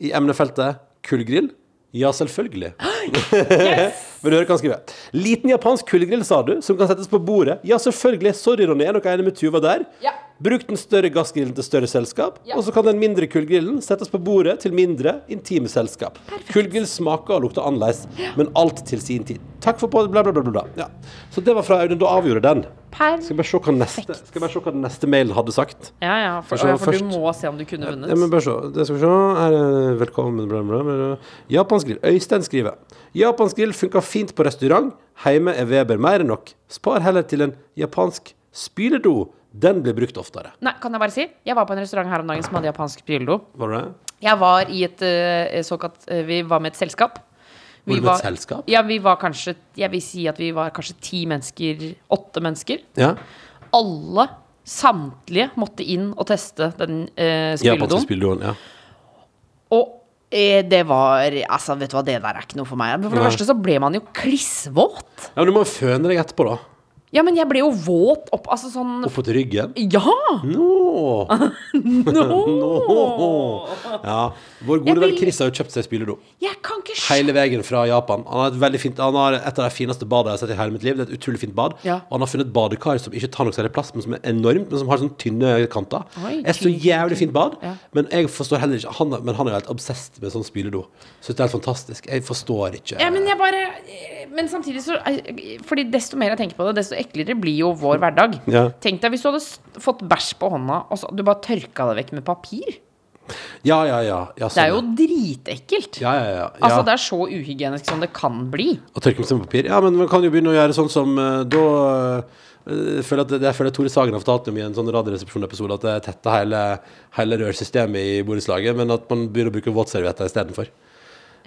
i emnefeltet 'kullgrill'. Ja, selvfølgelig. Vil du høre hva han skriver? Liten japansk kullgrill, sa du, som kan settes på bordet. Ja, selvfølgelig. Sorry, Ronny, er dere enig med Tuva der? Ja. Bruk den større gassgrillen til større selskap, Ja. og så kan den mindre kullgrillen settes på bordet til mindre intime selskap. Kullgrill smaker og lukter annerledes, men alt til sin tid. Takk for på bla, bla, bla. bla. Ja. Så det var fra Audun. Da avgjorde den. Per Skal bare se hva neste, skal bare se hva den neste mailen hadde sagt. Ja, ja, for, Først- ja, for du må se om du kunne vunnet. Ja, men bare se. Det skal vi se. Her er velkommen bla, bla, bla. Japansk grill. Øystein skriver. Japansk grill funker fint på restaurant. Hjemme er Weber mer enn nok. Spar heller til en japansk spyledo. Den blir brukt oftere. Nei, kan jeg bare si? Jeg var på en restaurant her om dagen som hadde japansk spyledo. Var det det? Jeg var i et eh, såkalt eh, Vi var med et selskap. Var du et selskap? Ja, vi var kanskje Jeg vil si at vi var kanskje ti mennesker. Åtte mennesker. Ja. Alle, samtlige, måtte inn og teste den eh, spilledoen. Ja. Og eh, det var Altså, vet du hva, det der er ikke noe for meg. For det Nei. første så ble man jo klissvåt. ja, men du må føne deg etterpå, da. Ja, men jeg ble jo våt opp Altså sånn Oppå til ryggen. Ja! Nå! Nå! Ja. Vår gode venn vil- Chris har jo kjøpt seg spyledo. Jeg kan ikke skjønne Hele veien fra Japan. Han har et veldig fint Han har et av de fineste badene jeg har sett i hele mitt liv. Det er et utrolig fint bad. Ja. Og han har funnet badekar som ikke tar noe særlig plass, men som er enormt, men som har sånne tynne kanter. Oi, Et så jævlig fint bad. Ja. Men jeg forstår heller ikke han, er- Men han er jo helt obsessed med sånn spyledo. Syns det er helt fantastisk. Jeg forstår ikke Ja, men jeg bare Men samtidig så Fordi desto mer jeg tenker på det, desto eklere blir jo vår hverdag. Ja. Tenk deg hvis du hadde fått bæsj på hånda, og så du bare tørka det vekk med papir. Ja, ja, ja. ja Det er jo sånn, dritekkelt. ja, ja, ja. Altså, det er så uhygienisk som det kan bli. Å tørke med papir? Ja, men man kan jo begynne å gjøre sånn som eh, da eh, jeg føler at det, jeg føler Tore Sagen har fortalt om i en sånn Radioresepsjon-episode at det tetter hele, hele rørsystemet i borettslaget, men at man begynner å bruke våtservietter istedenfor.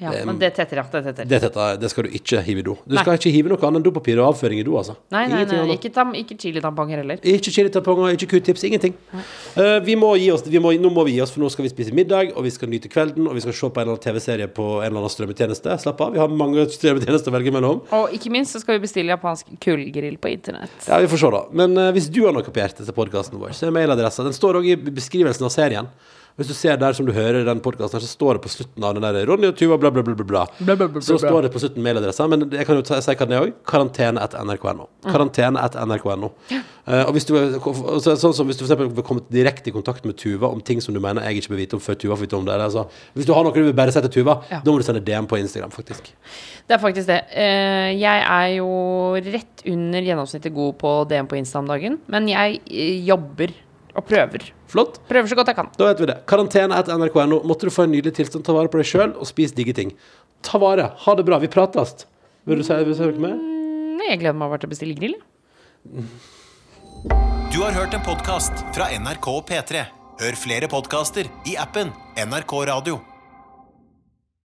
Ja, um, men det tetter, ja. Det tetter. Det, tetter, det skal du ikke hive i do. Du Nei. skal ikke hive noe annet enn dopapir og avføring i do, altså. Nei, nei, nei, nei. Ikke, tam, ikke chilitamponger heller. Ikke chilitamponger, ikke q-tips, ingenting. Uh, vi må gi oss, vi må, nå må vi gi oss, for nå skal vi spise middag, og vi skal nyte kvelden, og vi skal se på en eller annen TV-serie på en eller annen strømmetjeneste. Slapp av, vi har mange strømmetjenester å velge mellom. Og ikke minst så skal vi bestille japansk kullgrill på internett. Ja, vi får se, da. Men uh, hvis du har noe på hjertet til podkasten vår, så er mailadressa Den står òg i beskrivelsen av serien. Hvis du ser der som du hører den podkasten, så står det på slutten av den der Ronny og Tuva, bla, bla, bla, bla, bla. Så står det på slutten mailadressa, men jeg kan jo si hva den er òg. Karantene etter nrk.no. Karantene nrk.no. Eh, og hvis du, så, sånn som hvis du for eksempel vil komme direkte i kontakt med Tuva om ting som du mener jeg ikke bør vite om før Tuva får vite om det. Altså, hvis du har noe du vil bare si til Tuva, Ja. da må du sende DM på Instagram, faktisk. Det er faktisk det. Eh, jeg er jo rett under gjennomsnittet god på DM på Insta om dagen, men jeg eh, jobber og prøver. Flott. Prøver så godt jeg kan. Da vet vi det. Karantene etter nrk.no. Måtte du få en nydelig tilstand, ta vare på deg sjøl og spis digge ting. Ta vare. Ha det bra. Vi prates. Vil du si, vil du si noe mer? Nei, Jeg gleder meg bare til å bestille grill. Du har hørt en podkast fra NRK og P3. Hør flere podkaster i appen NRK Radio.